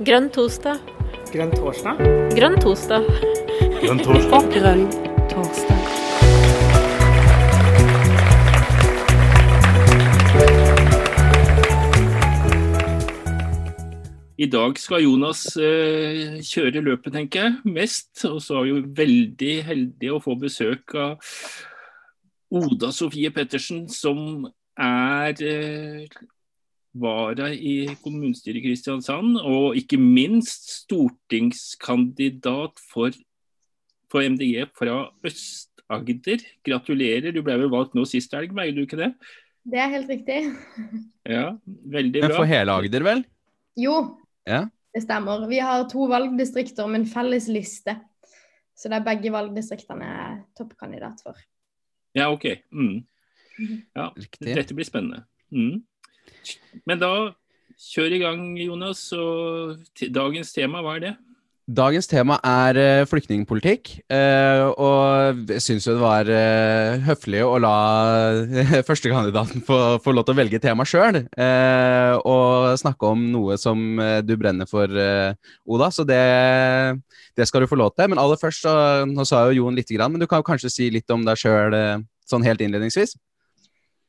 Grønn torsdag. Grønn torsdag? Grønn torsdag. Grønn torsdag. Grønn torsdag. I dag skal Jonas eh, kjøre løpet, tenker jeg, mest. Og så er vi veldig heldige å få besøk av Oda Sofie Pettersen, som er eh, vara i kommunestyret i Kristiansand, og ikke minst stortingskandidat for, for MDG fra Øst-Agder. Gratulerer, du ble vel valgt nå sist helg, veier du ikke det? Det er helt riktig. Ja, veldig bra. Men for hele Agder, vel? Jo, Ja. det stemmer. Vi har to valgdistrikter med en felles liste. Så det er begge valgdistriktene jeg er toppkandidat for. Ja, OK. Mm. Ja, Riktig. dette blir spennende. Mm. Men da kjør i gang, Jonas. Og dagens tema, hva er det? Dagens tema er eh, flyktningpolitikk. eh, og jeg syns jo det var eh, høflig å la førstekandidaten få, få lov til å velge tema sjøl. og snakke om noe som du brenner for, Oda. Så det, det skal du få lov til. Men aller først, så, nå sa jo Jon lite grann, men du kan kanskje si litt om deg sjøl sånn helt innledningsvis?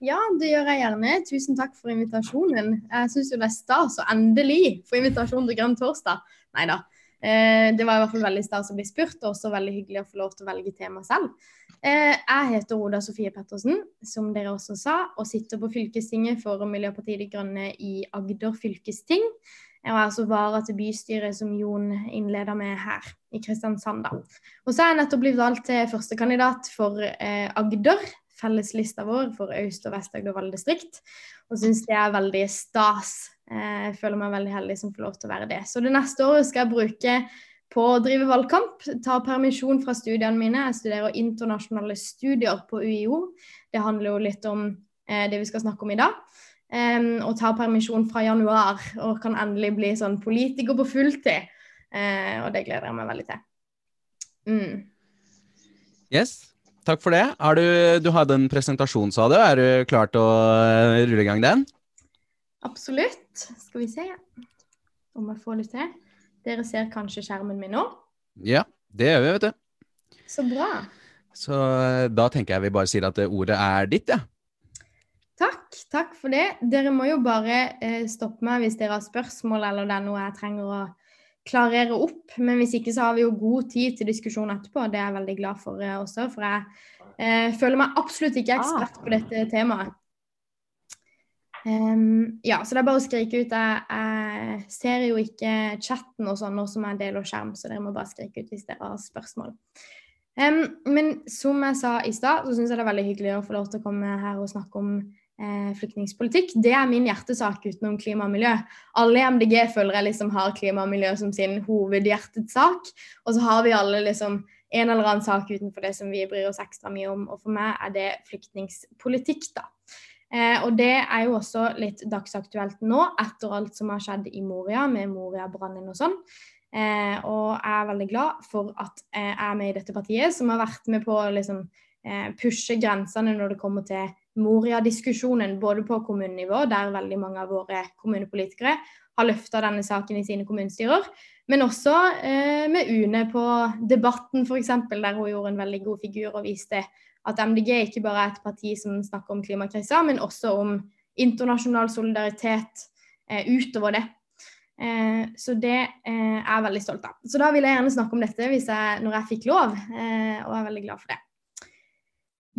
Ja, det gjør jeg gjerne. Tusen takk for invitasjonen. Jeg syns jo det er stas å endelig få invitasjon til Grønn torsdag. Nei da. Eh, det var i hvert fall veldig stas å bli spurt, og også veldig hyggelig å få lov til å velge tema selv. Eh, jeg heter Oda Sofie Pettersen, som dere også sa, og sitter på fylkestinget for Miljøpartiet De Grønne i Agder fylkesting. Jeg var altså vara til bystyret som Jon innleda med her i Kristiansand. da. Og så er jeg nettopp blitt valgt til førstekandidat for eh, Agder, felleslista vår for Aust- og Vest-Agder valgdistrikt. Og syns det er veldig stas. Eh, Jeg føler meg veldig heldig som får lov til å være det. Så det neste året skal jeg bruke på å drive valgkamp. Ta permisjon fra studiene mine. Jeg studerer internasjonale studier på UiO. Det handler jo litt om eh, det vi skal snakke om i dag. Og tar permisjon fra januar og kan endelig bli sånn politiker på fulltid. Eh, og det gleder jeg meg veldig til. Mm. Yes. Takk for det. Har du, du hadde en presentasjon, sa du. Er du klar til å eh, rulle i gang den? Absolutt. Skal vi se om jeg får det til. Dere ser kanskje skjermen min nå? Ja, det gjør vi, vet du. Så bra. Så eh, da tenker jeg vi bare sier at eh, ordet er ditt, ja. Takk. Takk for det. Dere må jo bare eh, stoppe meg hvis dere har spørsmål eller det er noe jeg trenger å klarere opp. Men hvis ikke så har vi jo god tid til diskusjon etterpå. Det er jeg veldig glad for eh, også. For jeg eh, føler meg absolutt ikke ekspert på dette temaet. Um, ja, så det er bare å skrike ut. Jeg, jeg ser jo ikke chatten og sånn nå som jeg deler skjerm, så dere må bare skrike ut hvis dere har spørsmål. Um, men som jeg sa i stad, så syns jeg det er veldig hyggelig å få lov til å komme her og snakke om eh, flyktningpolitikk. Det er min hjertesak utenom klima og miljø. Alle i MDG føler jeg liksom har klima og miljø som sin hovedhjertets sak. Og så har vi alle liksom en eller annen sak utenfor det som vi bryr oss ekstra mye om. Og for meg er det flyktningpolitikk, da. Eh, og det er jo også litt dagsaktuelt nå, etter alt som har skjedd i Moria, med Moria-brannen og sånn. Eh, og jeg er veldig glad for at jeg er med i dette partiet, som har vært med på liksom, pushe grensene når det kommer til Moria-diskusjonen, både på kommunenivå, der veldig mange av våre kommunepolitikere har løfta denne saken i sine kommunestyrer, men også eh, med UNE på Debatten f.eks., der hun gjorde en veldig god figur og viste at MDG ikke bare er et parti som snakker om klimakrisa, men også om internasjonal solidaritet eh, utover det. Eh, så det eh, er jeg veldig stolt av. Så da vil jeg gjerne snakke om dette jeg, når jeg fikk lov, eh, og er veldig glad for det.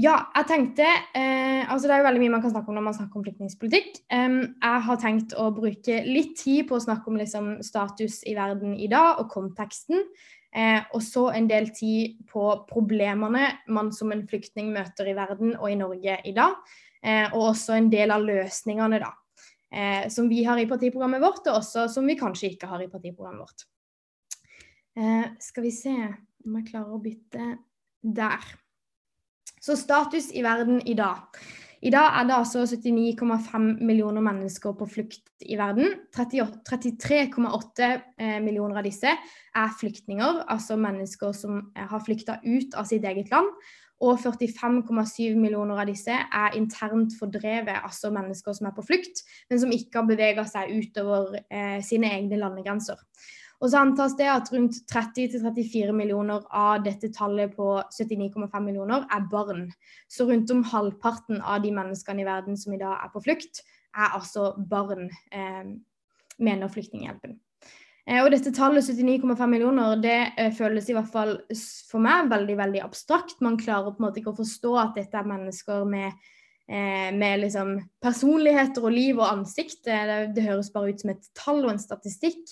Ja, jeg tenkte eh, altså Det er jo veldig mye man kan snakke om når man snakker om flyktningpolitikk. Um, jeg har tenkt å bruke litt tid på å snakke om liksom, status i verden i dag og konteksten. Eh, og så en del tid på problemene man som en flyktning møter i verden og i Norge i dag. Eh, og også en del av løsningene, da. Eh, som vi har i partiprogrammet vårt, og også som vi kanskje ikke har i partiprogrammet vårt. Eh, skal vi se om jeg klarer å bytte der. Så status i verden i dag. I dag er det altså 79,5 millioner mennesker på flukt i verden. 33,8 eh, millioner av disse er flyktninger, altså mennesker som eh, har flykta ut av sitt eget land. og 45,7 millioner av disse er internt fordrevet, altså mennesker som er på flukt, men som ikke har bevega seg utover eh, sine egne landegrenser. Og så antas det at rundt 30-34 millioner av dette tallet på 79,5 millioner er barn. Så rundt om halvparten av de menneskene i verden som i dag er på flukt, er altså barn, eh, mener Flyktninghjelpen. Eh, og dette tallet 79,5 millioner, det eh, føles i hvert fall for meg veldig veldig abstrakt. Man klarer på en måte ikke å forstå at dette er mennesker med, eh, med liksom personligheter og liv og ansikt. Det, det høres bare ut som et tall og en statistikk.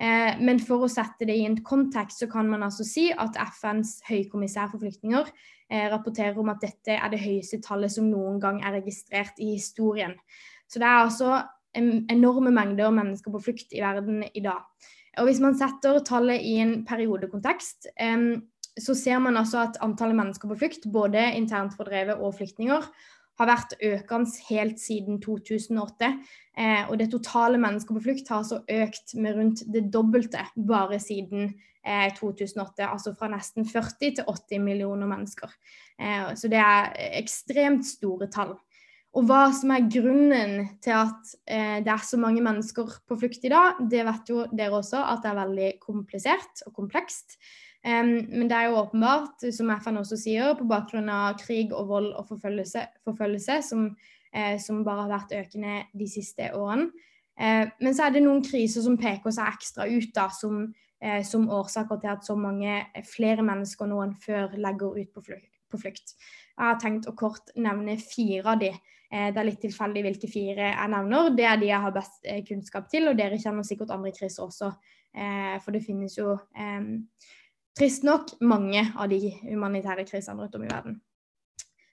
Eh, men for å sette det i en kontekst, så kan man altså si at FNs høykommissær for flyktninger eh, rapporterer om at dette er det høyeste tallet som noen gang er registrert i historien. Så det er altså enorme mengder mennesker på flukt i verden i dag. Og Hvis man setter tallet i en periodekontekst, eh, så ser man altså at antallet mennesker på flukt, både internt fordrevet og flyktninger, har vært økende helt siden 2008. Eh, og det totale mennesker på flukt har altså økt med rundt det dobbelte bare siden eh, 2008. Altså fra nesten 40 til 80 millioner mennesker. Eh, så det er ekstremt store tall. Og hva som er grunnen til at eh, det er så mange mennesker på flukt i dag, det vet jo dere også at det er veldig komplisert og komplekst. Um, men det er jo åpenbart, som FN også sier, på bakgrunn av krig og vold og forfølgelse, forfølgelse som, eh, som, bare har vært økende de siste årene. Eh, men så er det noen kriser som peker seg ekstra ut da, som, eh, som årsaker til at så mange flere mennesker nå enn før legger ut på flukt. På flukt. Jeg har tenkt å kort nevne fire av de. Eh, det er litt tilfeldig hvilke fire jeg nevner. Det er de jeg har best eh, kunnskap til, og dere kjenner sikkert andre kriser også. Eh, for det finnes jo trist nok mange av de humanitære krisene rundt om i verden.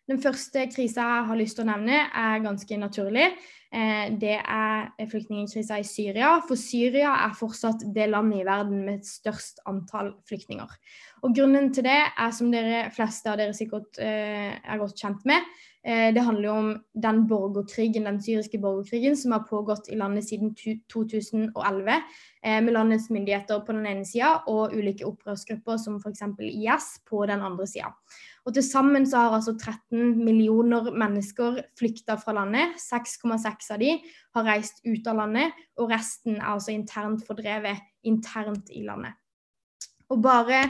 Den første krisa jeg har lyst til å nevne, er ganske naturlig. Eh, det er flyktningkrisa i Syria. For Syria er fortsatt det landet i verden med størst antall flyktninger. Og Grunnen til det er, som dere fleste av dere sikkert eh, er godt kjent med, det handler jo om den borgerkrigen, den syriske borgerkrigen som har pågått i landet siden 2011, eh, med landets myndigheter på den ene sida og ulike opprørsgrupper som f.eks. IS på den andre sida. Til sammen så har altså 13 millioner mennesker flykta fra landet. 6,6 av de har reist ut av landet, og resten er altså internt fordrevet internt i landet. Og bare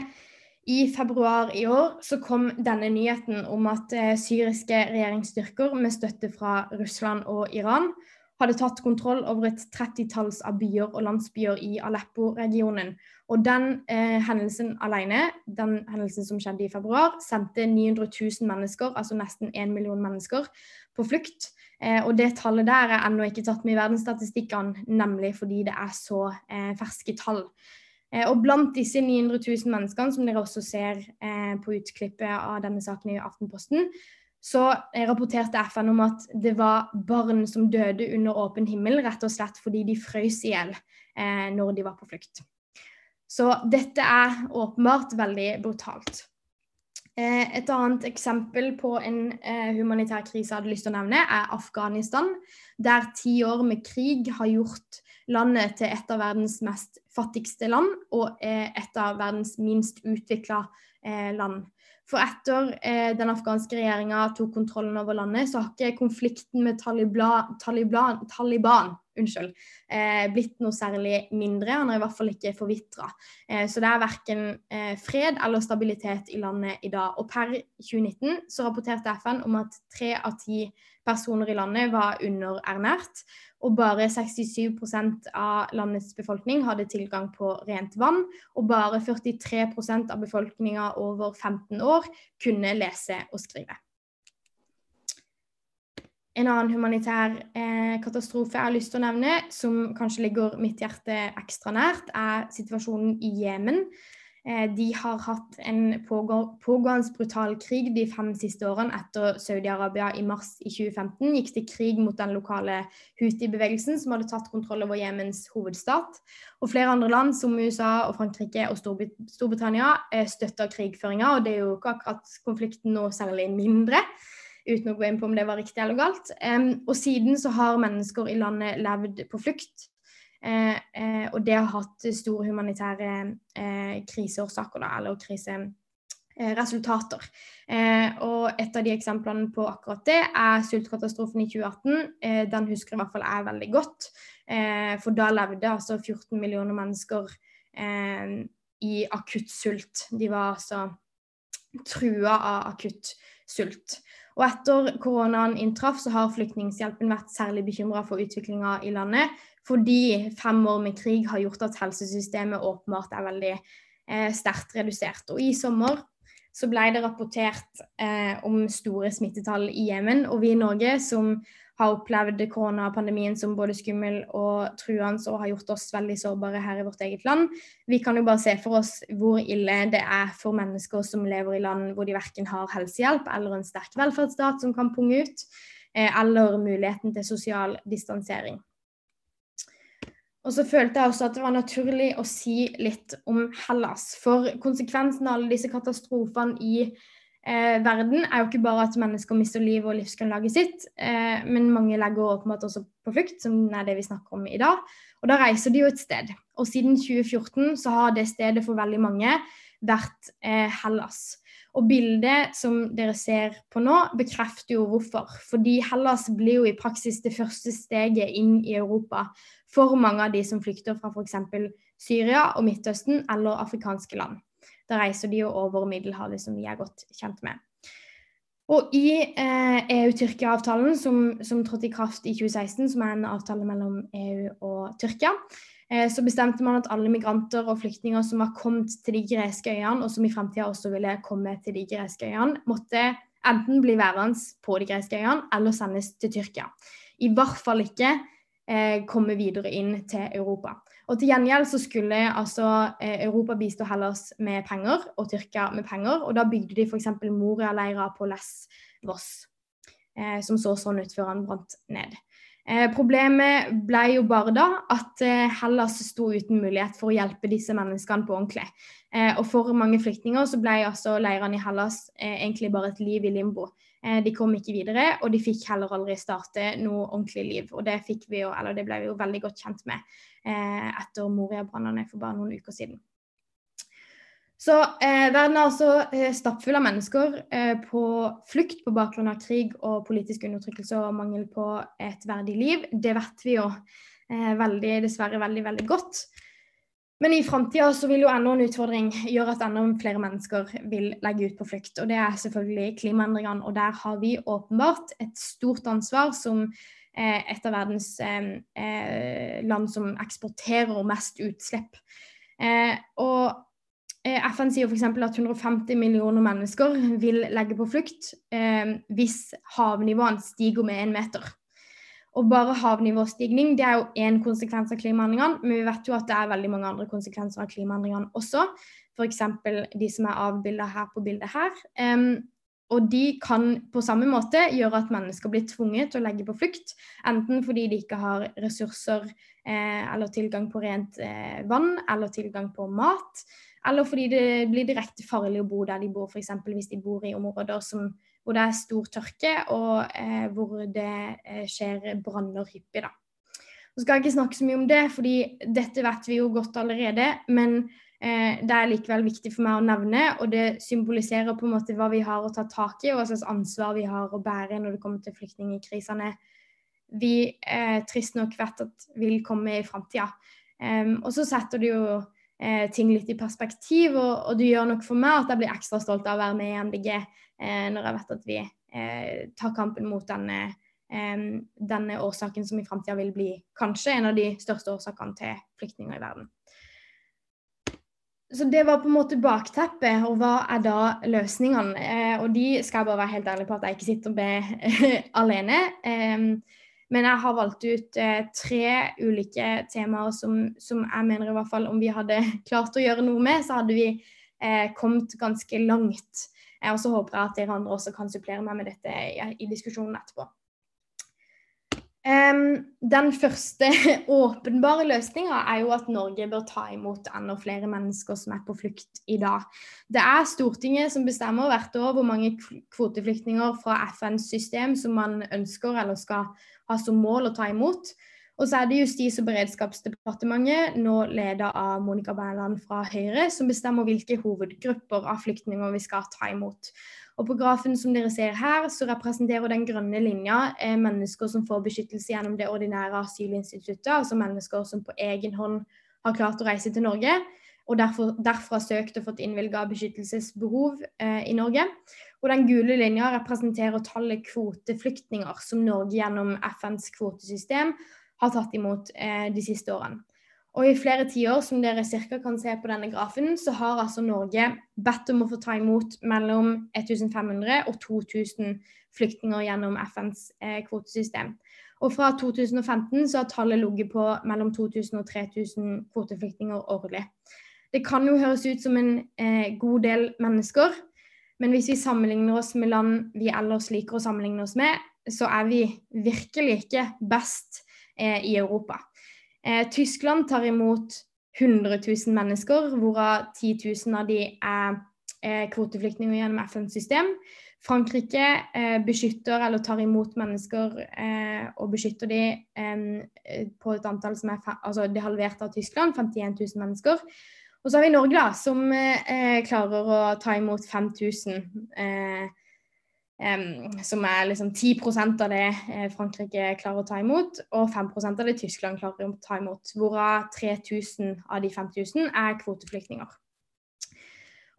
i februar i år så kom denne nyheten om at eh, syriske regjeringsstyrker med støtte fra Russland og Iran hadde tatt kontroll over et trettitalls av byer og landsbyer i Aleppo-regionen. Og den eh, hendelsen alene, den hendelsen som skjedde i februar, sendte 900 000 mennesker, altså nesten 1 million mennesker, på flukt. Eh, og det tallet der er ennå ikke tatt med i verdensstatistikkene, nemlig fordi det er så eh, ferske tall. Eh, og blant disse 900 000 menneskene, som dere også ser eh, på utklippet av denne saken i Aftenposten, så rapporterte FN om at det var barn som døde under åpen himmel, rett og slett fordi de frøs i hjel eh, når de var på flukt. Så dette er åpenbart veldig brutalt. Et annet eksempel på en humanitær krise jeg hadde lyst til å nevne, er Afghanistan, der ti år med krig har gjort landet til et av verdens mest fattigste land og et av verdens minst utvikla eh, land. For etter eh, den afghanske regjeringa tok kontrollen over landet, så har ikke konflikten med Taliban, Taliban, Taliban unnskyld, eh, blitt noe særlig mindre. Han er i hvert fall ikke forvitra. Eh, så det er verken eh, fred eller stabilitet i landet i dag. Og per 2019 så rapporterte FN om at tre av ti personer i landet var underernært og bare 67% av landets befolkning hadde tilgang på rent vann, og bare 43% av befolkninga over 15 år kunne lese og skrive. En annen humanitær eh, katastrofe jeg har lyst til å nevne, som kanskje ligger mitt hjerte ekstra nært, er situasjonen i Jemen. Eh, de har hatt en pågående brutal krig de fem siste årene etter Saudi-Arabia i mars i 2015 gikk til krig mot den lokale Houthi-bevegelsen som hadde tatt kontroll over Jemens hovedstat. Og flere andre land, som USA og Frankrike og Storbritannia, eh, støtter krigføringa. Og det er jo ikke akkurat konflikten nå særlig mindre, uten å gå inn på om det var riktig eller galt. Og siden så har mennesker i landet levd på flukt Eh, eh, og det har hatt store humanitære eh, kriseårsaker, da, eller kriseresultater. og et av de eksemplene på akkurat det er sultkatastrofen i 2018. Eh, den husker i hvert fall jeg veldig godt. For da levde altså 14 millioner mennesker i akutt sult. De var altså trua av akutt sult. Og etter koronaen inntraff, så har Flyktninghjelpen vært særlig bekymra for utviklinga i landet, fordi fem år med krig har gjort at helsesystemet åpenbart er veldig eh, sterkt redusert. Og i sommer så ble det rapportert eh, om store smittetall i Jemen, og vi i Norge som har opplevd koronapandemien som både skummel og truende og har gjort oss veldig sårbare her i vårt eget land. Vi kan jo bare se for oss hvor ille det er for mennesker som lever i land hvor de verken har helsehjelp eller en sterk velferdsstat som kan punge ut, eh, eller muligheten til sosial distansering. Og så følte jeg også at det var naturlig å si litt om Hellas. For konsekvensen av alle disse katastrofene i eh, verden er jo ikke bare at mennesker mister livet og livsgrunnlaget sitt, eh, men mange legger åpenbart også på flukt, som er det vi snakker om i dag. Og da reiser de jo et sted. Og siden 2014 så har det stedet for veldig mange vært eh, Hellas. Og bildet som dere ser på nå, bekrefter jo hvorfor. Fordi Hellas blir jo i praksis det første steget inn i Europa for mange av de som flykter fra f.eks. Syria og Midtøsten eller afrikanske land. Da reiser de jo over Middelhavet, som vi er godt kjent med. Og i eh, EU-Tyrkia-avtalen, som, som, trådte i kraft i 2016, som er en avtale mellom EU og Tyrkia, eh, så bestemte man at alle migranter og flyktninger som var kommet til de greske øyene, og som i fremtida også ville komme til de greske øyene, måtte enten bli værende på de greske øyene eller sendes til Tyrkia. I hvert fall ikke eh, komme videre inn til Europa. Og Til gjengjeld så skulle altså eh, Europa bistå Hellas med penger, og Tyrkia med penger. og Da bygde de f.eks. Moria-leirer på Lesvos, eh, som så sånn ut før han brant ned. Eh, problemet ble jo bare da at eh, Hellas sto uten mulighet for å hjelpe disse menneskene på ordentlig. Eh, og for mange flyktninger så ble altså leirene i Hellas eh, egentlig bare et liv i limbo. Eh, de kom ikke videre, og de fikk heller aldri starte noe ordentlig liv. Og det vi jo, det ble vi jo veldig godt kjent med eh, etter Moria-brannene for bare noen uker siden. Så eh, verden er altså eh, stappfull av mennesker eh, på flukt på bakgrunn av krig og politisk undertrykkelse og mangel på et verdig liv. Det vet vi jo eh, veldig, dessverre veldig, veldig godt. Men i framtida så vil jo enda en utfordring gjøre at enda flere mennesker vil legge ut på flukt. Og det er selvfølgelig klimaendringene. Og der har vi åpenbart et stort ansvar som eh, et av verdens eh, eh land som eksporterer mest utslipp. Eh, og eh, FN sier f.eks. at 150 millioner mennesker vil legge på flukt eh, hvis havnivåene stiger med én meter. Og bare havnivåstigning det er jo én konsekvens av klimaendringene, men vi vet jo at det er veldig mange andre konsekvenser av klimaendringene også. F.eks. de som er avbilda her på bildet her. Um, og de kan på samme måte gjøre at mennesker blir tvunget til å legge på flukt. Enten fordi de ikke har ressurser eh, eller tilgang på rent eh, vann eller tilgang på mat. Eller fordi det blir direkte farlig å bo der de bor, f.eks. hvis de bor i områder som hvor det er stor tørke, og eh, hvor det eh, skjer branner hyppig. da. Nå skal jeg ikke snakke så mye om det, fordi dette vet vi jo godt allerede. Men eh, det er likevel viktig for meg å nevne, og det symboliserer på en måte hva vi har å ta tak i, og hva slags ansvar vi har å bære når det kommer til flyktningkrisene vi eh, trist nok vet at vil komme i framtida. Um, og så setter det jo eh, ting litt i perspektiv, og, og, det gjør nok for meg at jeg blir ekstra stolt av å være med i MDG Eh, når jeg vet at vi eh, tar kampen mot denne, eh, denne årsaken som i framtida vil bli kanskje en av de største årsakene til flyktninger i verden. Så det var på en måte bakteppet, og hva er da løsningene? Eh, og de skal jeg bare være helt ærlig på at jeg ikke sitter med alene. Eh, men jeg har valgt ut eh, tre ulike temaer som, som, jeg mener i hvert fall om vi hadde klart å gjøre noe med, så hadde vi kommet ganske langt. Og så håper jeg at dere andre også kan supplere meg med dette i, i diskusjonen etterpå. Um, den første åpenbare løsninga er jo at Norge bør ta imot enda flere mennesker som er på flukt i dag. Det er Stortinget som bestemmer hvert år hvor mange kvoteflyktninger fra FNs system som man ønsker eller skal ha som mål å ta imot. Og så er det Justis- og beredskapsdepartementet, nå ledet av Monica Berland fra Høyre, som bestemmer hvilke hovedgrupper av flyktninger vi skal ta imot. Og På grafen som dere ser her, så representerer den grønne linja eh, mennesker som får beskyttelse gjennom det ordinære asylinstituttet, altså mennesker som på egen hånd har klart å reise til Norge, og derfor, derfra søkt og fått innvilga beskyttelsesbehov eh, i Norge. Og den gule linja representerer tallet kvoteflyktninger som Norge gjennom FNs kvotesystem har tatt imot eh, de siste årene. Og i flere tiår, som dere cirka kan se på denne grafen, så har altså Norge bedt om å få ta imot mellom 1500 og 2000 flyktninger gjennom FNs eh, kvotesystem. Og fra 2015 så har tallet ligget på mellom 2000 og 3000 kvoteflyktninger årlig. Det kan jo høres ut som en eh, god del mennesker, men hvis vi sammenligner oss med land vi ellers liker å sammenligne oss med, så er vi virkelig ikke best eh, i Europa. Eh, Tyskland tar imot 100 000 mennesker, hvorav 10 000 av de er eh, kvoteflyktninger gjennom FNs system. Frankrike eh, beskytter eller tar imot mennesker eh, og beskytter de eh, på et antall som er altså det halverte av Tyskland, 51 000 mennesker. Og så har vi Norge, da, som eh, klarer å ta imot 5000. Eh, eh, som er liksom 10% av det eh, Frankrike klarer å ta imot, og 5% av det Tyskland klarer å ta imot. Hvorav 3000 av de 5000 er kvoteflyktninger.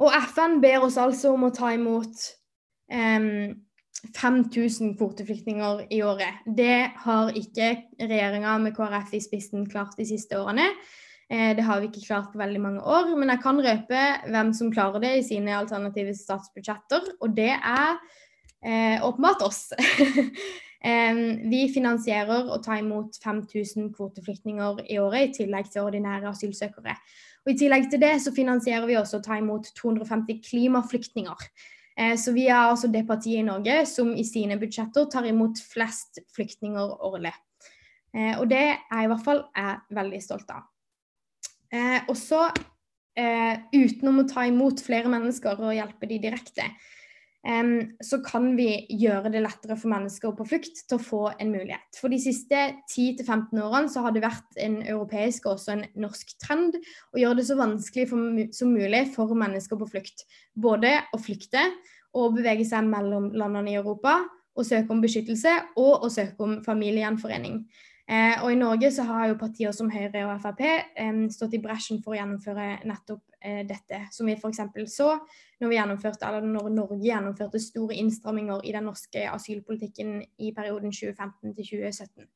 Og FN ber oss altså om å ta imot 5000 kvoteflyktninger i året. Det har ikke regjeringa med KrF i spissen klart de siste årene. Eh, det har vi ikke klart på veldig mange år, men jeg kan røpe hvem som klarer det i sine alternative statsbudsjetter, og det er eh, åpenbart oss. vi finansierer å ta imot 5000 kvoteflyktninger i året, i tillegg til ordinære asylsøkere. Og I tillegg til det så finansierer vi også å ta imot 250 klimaflyktninger. Eh, så vi er altså det partiet i Norge som i sine budsjetter tar imot flest flyktninger årlig. Eh, og det er i hvert fall jeg veldig stolt av. Eh, og eh, utenom å ta imot flere mennesker og hjelpe de direkte, eh, så kan vi gjøre det lettere for mennesker på flukt til å få en mulighet. For de siste 10-15 årene så har det vært en europeisk og også en norsk trend å gjøre det så vanskelig for, som mulig for mennesker på flukt. Både å flykte og bevege seg mellom landene i Europa, og søke om beskyttelse og å søke om familiegjenforening. Eh, og I Norge så har jo partier som Høyre og Frp eh, stått i bresjen for å gjennomføre nettopp eh, dette. Som vi f.eks. så når, vi gjennomførte, eller når Norge gjennomførte store innstramminger i den norske asylpolitikken i perioden 2015 til 2017.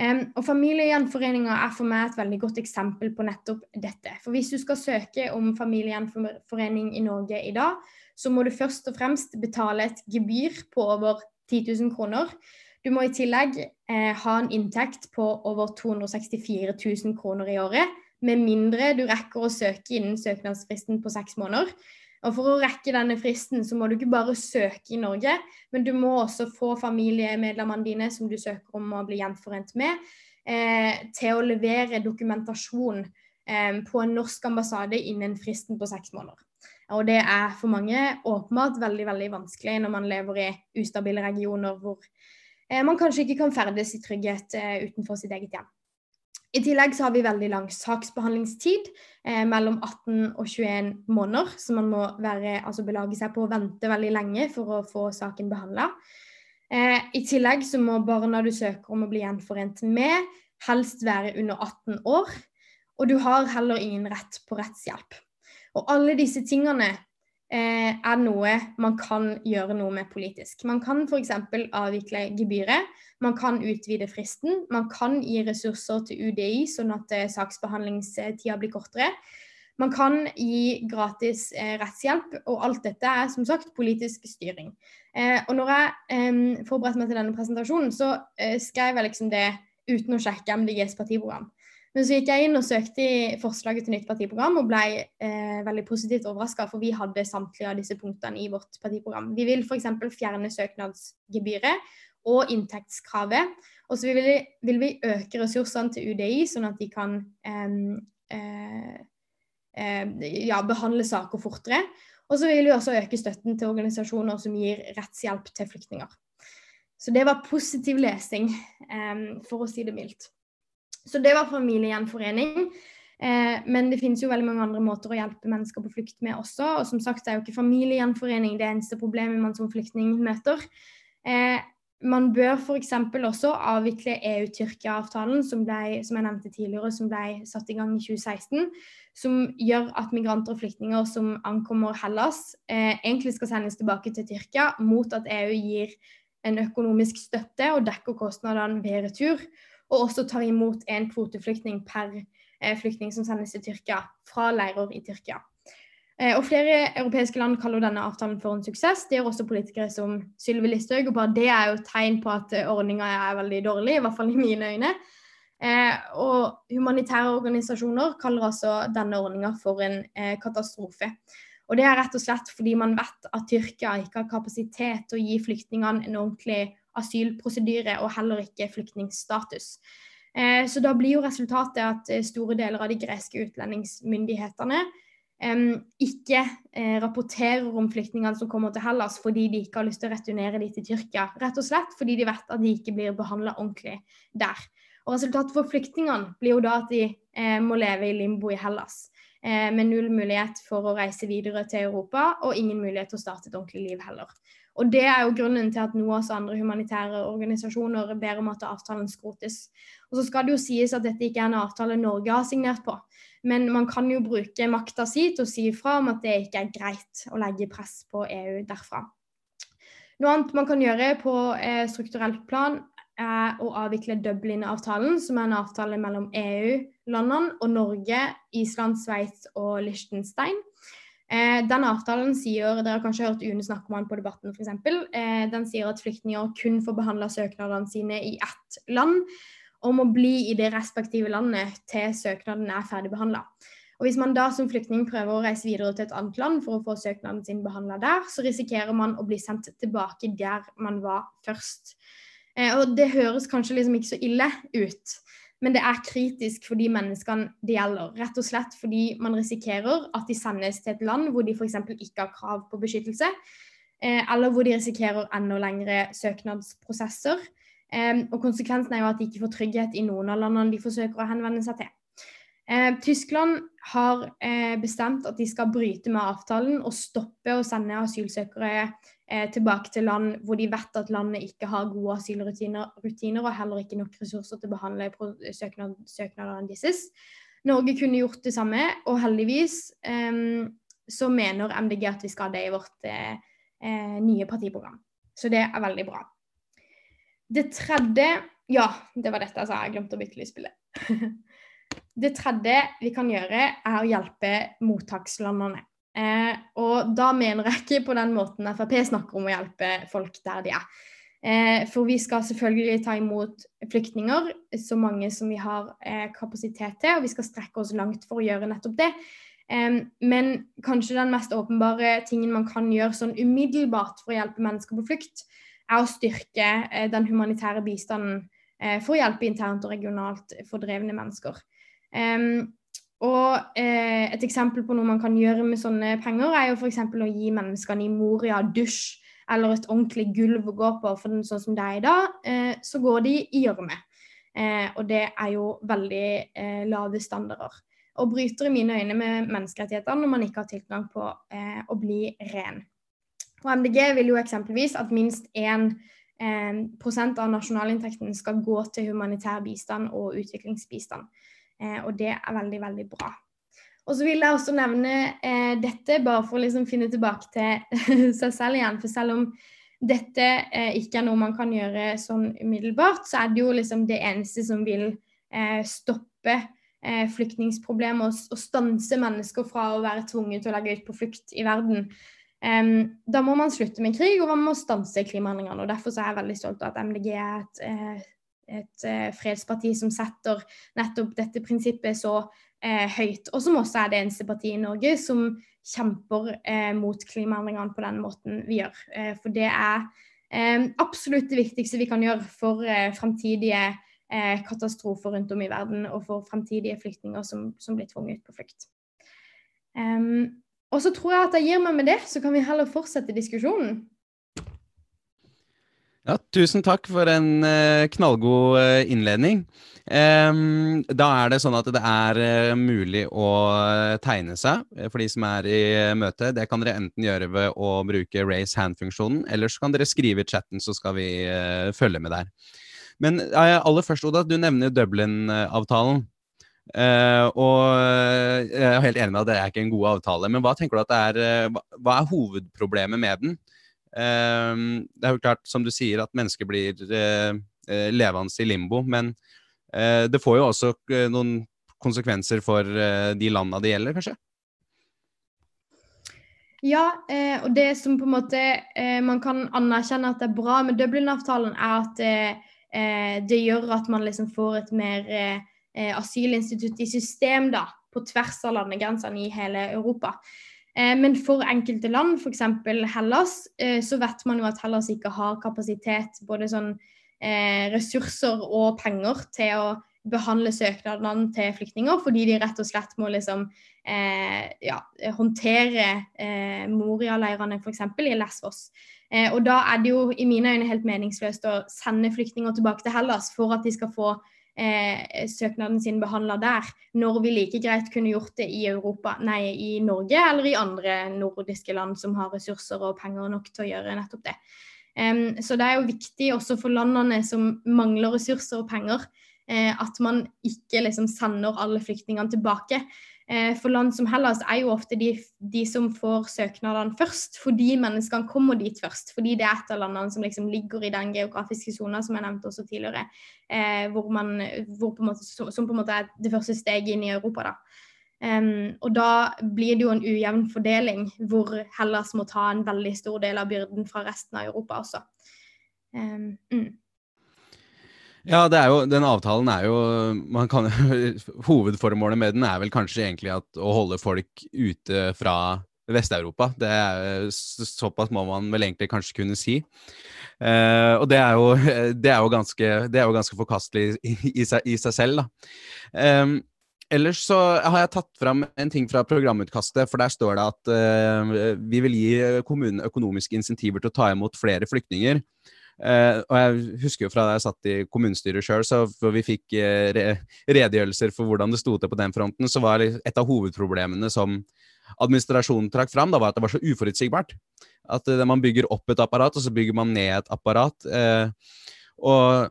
Um, og Familiegjenforeninger er for meg et veldig godt eksempel på nettopp dette. For Hvis du skal søke om familiegjenforening i Norge i dag, så må du først og fremst betale et gebyr på over 10 000 kroner. Du må i tillegg eh, ha en inntekt på over 264 000 kroner i året, med mindre du rekker å søke innen søknadsfristen på seks måneder. Og For å rekke denne fristen, så må du ikke bare søke i Norge, men du må også få familiemedlemmene dine som du søker om å bli gjenforent med, eh, til å levere dokumentasjon eh, på en norsk ambassade innen fristen på seks måneder. Og det er for mange åpenbart veldig veldig vanskelig når man lever i ustabile regioner hvor man kanskje ikke kan ferdes i trygghet eh, utenfor sitt eget hjem. I tillegg så har vi veldig lang saksbehandlingstid, eh, mellom 18 og 21 måneder. Så man må være, altså belage seg på å vente veldig lenge for å få saken behandla. Eh, I tillegg så må barna du søker om å bli gjenforent med, helst være under 18 år. Og du har heller ingen rett på rettshjelp. Og alle disse tingene eh, er noe man kan gjøre noe med politisk. Man kan f.eks. avvikle gebyret, man kan utvide fristen, man kan gi ressurser til UDI sånn at eh, saksbehandlingstida blir kortere. Man kan gi gratis eh, rettshjelp, og alt dette er som sagt politisk styring. Eh, og når jeg eh, forberedte meg til denne presentasjonen, så eh, skrev jeg liksom det uten å sjekke MDGs partiprogram. Men så gikk jeg inn og søkte i forslaget til nytt partiprogram og ble eh, veldig positivt overraska, for vi hadde samtlige av disse punktene i vårt partiprogram. Vi vil f.eks. fjerne søknadsgebyret og inntektskravet. Og så vil, vil, vi øke ressursene til UDI, sånn at de kan eh, eh, ja, behandle saker fortere. Og så vil vi også øke støtten til organisasjoner som gir rettshjelp til flyktninger. Så det var positiv lesing, for å si det mildt. Så det var familiegjenforening. Eh, men det finnes jo veldig mange andre måter å hjelpe mennesker på flukt med også. Og som sagt er jo ikke familiegjenforening det eneste problemet man som flyktning møter. Eh, man bør f.eks. også avvikle EU-Tyrkia-avtalen, som, som, jeg nevnte tidligere, som ble satt i gang i 2016. Som gjør at migranter og flyktninger som ankommer Hellas, eh, egentlig skal sendes tilbake til Tyrkia mot at EU gir en økonomisk støtte og dekker kostnadene ved retur. Og også tar imot en kvoteflyktning per eh, flyktning som sendes til Tyrkia, fra leirer i Tyrkia. Eh, og Flere europeiske land kaller denne avtalen for en suksess. Det gjør også politikere som Sylvi Listhaug. og bare Det er jo tegn på at eh, ordninga er veldig dårlig, i hvert fall i mine øyne. Eh, og Humanitære organisasjoner kaller altså denne ordninga for en eh, katastrofe. Og Det er rett og slett fordi man vet at Tyrkia ikke har kapasitet til å gi flyktningene en ordentlig asylprosedyre, og heller ikke flyktningstatus. Eh, så Da blir jo resultatet at eh, store deler av de greske utlendingsmyndighetene ikke eh, rapporterer om flyktningene som kommer til Hellas fordi de ikke har lyst til å returnere de til Tyrkia. Rett og slett fordi de vet at de ikke blir behandla ordentlig der. Og Resultatet for flyktningene blir jo da at de må leve i limbo i Hellas. Med null mulighet for å reise videre til Europa, og ingen mulighet til å starte et ordentlig liv heller. Og Det er jo grunnen til at NOAS og andre humanitære organisasjoner ber om at avtalen skrotes. Og så skal det jo sies at dette ikke er en avtale Norge har signert på. Men man kan jo bruke makta si til å si ifra om at det ikke er greit å legge press på EU derfra. Noe annet man kan gjøre på eh, strukturelt plan, er å avvikle Dublin-avtalen, som er en avtale mellom EU-landene og Norge, Island, Sveits og Liechtenstein. Eh, den avtalen sier dere har kanskje hørt UNE snakke om den på Debatten f.eks. Eh, den sier at flyktninger kun får behandla søknadene sine i ett land om å bli i det respektive landet til søknaden er ferdigbehandla. Hvis man da som flyktning prøver å reise videre til et annet land for å få søknaden sin behandla der, så risikerer man å bli sendt tilbake der man var først. Eh, og Det høres kanskje liksom ikke så ille ut, men det er kritisk for de menneskene det gjelder. Rett og slett fordi man risikerer at de sendes til et land hvor de f.eks. ikke har krav på beskyttelse, eh, eller hvor de risikerer enda lengre søknadsprosesser Um, og Konsekvensen er jo at de ikke får trygghet i noen av landene de forsøker å henvende seg til. Uh, Tyskland har bestemt at de skal bryte med avtalen og stoppe å sende asylsøkere tilbake til land hvor de vet at landet ikke har gode asylrutiner rutiner, og heller ikke nok ressurser til å behandle søknad, søknadene deres. Norge kunne gjort det samme, og heldigvis um, så mener MDG at vi skal det i vårt nye partiprogram. Så det er veldig bra. Det tredje Ja, det var dette altså. Jeg glemte å bytte lysbilde. det tredje vi kan gjøre, er å hjelpe mottakslandene. Eh, og da mener jeg ikke på den måten Frp snakker om å hjelpe folk der de er. Eh, for vi skal selvfølgelig ta imot flyktninger, så mange som vi har eh, kapasitet til, og vi skal strekke oss langt for å gjøre nettopp det. Men kanskje den mest åpenbare tingen man kan gjøre sånn umiddelbart for å hjelpe mennesker på flukt, er å styrke eh, den humanitære bistanden eh, for å hjelpe internt og regionalt fordrevne mennesker. Og eh, Et eksempel på noe man kan gjøre med sånne penger, er jo f.eks. å gi menneskene i Moria dusj eller et ordentlig gulv å gå på. For den, sånn som det er i dag, så går de i gjørme. og det er jo veldig lave standarder. Og bryter i mine øyne med menneskerettighetene når man ikke har tilgang på å bli ren. Og MDG vil jo eksempelvis at minst 1 eh, prosent av nasjonalinntekten skal gå til humanitær bistand og utviklingsbistand. Eh, og det er veldig, veldig bra. Og så vil jeg også nevne eh, dette, bare for å liksom finne tilbake til seg selv igjen. For selv om dette eh, ikke er noe man kan gjøre sånn umiddelbart, så er det jo liksom det eneste som vil eh, stoppe eh, flyktningsproblemet og, og stanse mennesker fra å være tvunget til å legge ut på flukt i verden. Da må man slutte med krig, og man må stanse klimaendringene. og Derfor er jeg veldig stolt av at MDG er et, eh, et, eh, fredsparti som setter nettopp dette prinsippet så eh, høyt. Og som også er det eneste partiet i Norge som kjemper eh, mot klimaendringene på den måten vi gjør. Eh, for det er eh, absolutt det viktigste vi kan gjøre for eh, framtidige katastrofer rundt om i verden, og for fremtidige flyktninger som, som blir tvunget på flukt. Um, og så tror jeg at jeg gir meg med det, så kan vi heller fortsette diskusjonen. Ja, tusen takk for en uh, knallgod uh, innledning. Da er det sånn at det er uh, mulig å tegne seg for de som er i møte. Det kan dere enten gjøre ved å bruke raise hand-funksjonen, eller så kan dere skrive i chatten, så skal vi følge med der. Men aller først, Oda, du nevner Dublin-avtalen. og jeg er helt enig med at det er ikke en god avtale, men hva tenker du at det er, hva er hovedproblemet med den? Ehm, det er jo klart, som du sier, at mennesker blir eh, eh, levende i limbo. Men eh, det får jo også noen konsekvenser for de landene det gjelder, kanskje? Ja, og det som på en måte man kan anerkjenne at det er bra med Dublin-avtalen, er at det, gjør at man liksom får et mer asylinstitutt i system da, på tvers av landegrensene i hele Europa. Eh, men for enkelte land, f.eks. Hellas, eh, så vet man jo at Hellas ikke har kapasitet, både sånn eh, ressurser og penger, til å behandle søknadene til flyktninger, fordi de rett og slett må liksom ja, håndtere Moria-leirene f.eks. i Lesvos. Eh, og da er det jo i mine øyne helt meningsløst å sende flyktninger tilbake til Hellas for at de skal få eh, søknaden sin behandla der, når vi like greit kunne gjort det i Europa, nei, i Norge eller i andre nordiske land som har ressurser og penger nok til å gjøre nettopp det. Um, så det er jo viktig også for landene som mangler ressurser og penger, eh, at man ikke liksom sender alle flyktningene tilbake. Eh, for land som Hellas er jo ofte de, de, som får søknadene først, fordi menneskene kommer dit først. Fordi det er et av landene som liksom ligger i den geografiske sona som jeg nevnte også tidligere. Eh, hvor man, hvor på måte, som på en måte er det første steget inn i Europa. da. Um, og da blir det jo en ujevn fordeling, hvor Hellas må ta en veldig stor del av byrden fra resten av Europa også. Um, mm. Ja, jo, den avtalen er jo kan, Hovedformålet med den er vel kanskje egentlig at, å holde folk ute fra Vest-Europa. Det er Såpass må man vel egentlig kanskje kunne si. Eh, og det er, jo, det, er ganske, det er jo, ganske, forkastelig i, i, seg, i seg, selv, da. Eh, ellers så har jeg tatt fram en ting fra programutkastet, for der står det at eh, vi vil gi kommunene økonomiske insentiver til å ta imot flere flyktninger. Uh, og jeg husker jo fra da jeg satt i kommunestyret sjøl, så hvor vi fikk uh, re redegjørelser for hvordan det sto til på den fronten, så var et av hovedproblemene som administrasjonen trakk fram, da var at det var så uforutsigbart. At uh, man bygger opp et apparat, og så bygger man ned et apparat. og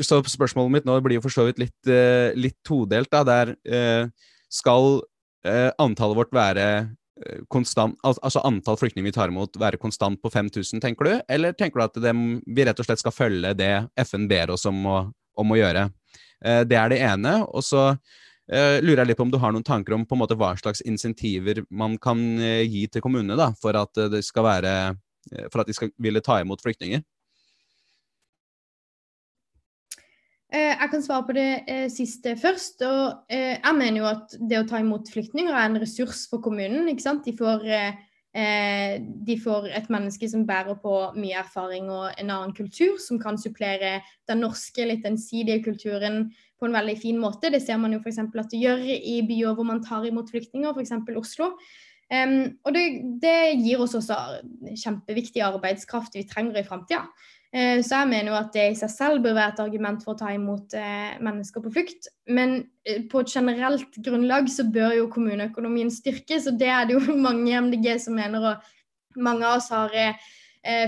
så spørsmålet mitt nå blir jo for så vidt litt, litt todelt. da, Der skal antallet vårt være konstant, altså antall flyktninger vi tar imot, være konstant på 5000, tenker du? Eller tenker du at det, vi rett og slett skal følge det FN ber oss om å, om å gjøre? Eh, det er det ene. Og så uh, lurer jeg litt på om du har noen tanker om på en måte hva slags insentiver man kan uh, gi til kommunene da, for at, det skal være, for at de skal ville ta imot flyktninger? Eh, jeg kan svare på det eh, siste først. og eh, Jeg mener jo at det å ta imot flyktninger er en ressurs for kommunen. ikke sant? De får, de får, et menneske som bærer på mye erfaring og en annen kultur, som kan supplere den norske, litt ensidige kulturen på en veldig fin måte. Det ser man jo f.eks. at det gjør i byer hvor man tar imot flyktninger, f.eks. Oslo. Um, og det, det, gir oss også kjempeviktig arbeidskraft vi trenger i framtida. Eh, så jeg mener jo at det i seg selv bør være et argument for å ta imot eh, mennesker på flukt. Men eh, på et generelt grunnlag så bør jo kommuneøkonomien styrkes, og det er det jo mange i MDG som mener, og mange av oss har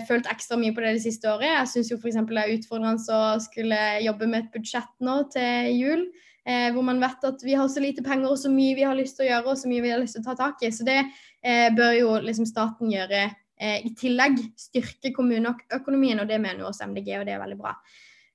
følt ekstra mye på det det siste året. Jeg syns jo f.eks. det er utfordrende å skulle jobbe med et budsjett nå til jul. Eh, hvor man vet at vi har så lite penger og så mye vi har lyst til å gjøre og så mye vi har lyst til å ta tak i. Så det eh, bør jo liksom staten gjøre eh, i tillegg styrke kommuneøkonomien, og det mener også MDG, og det er veldig bra.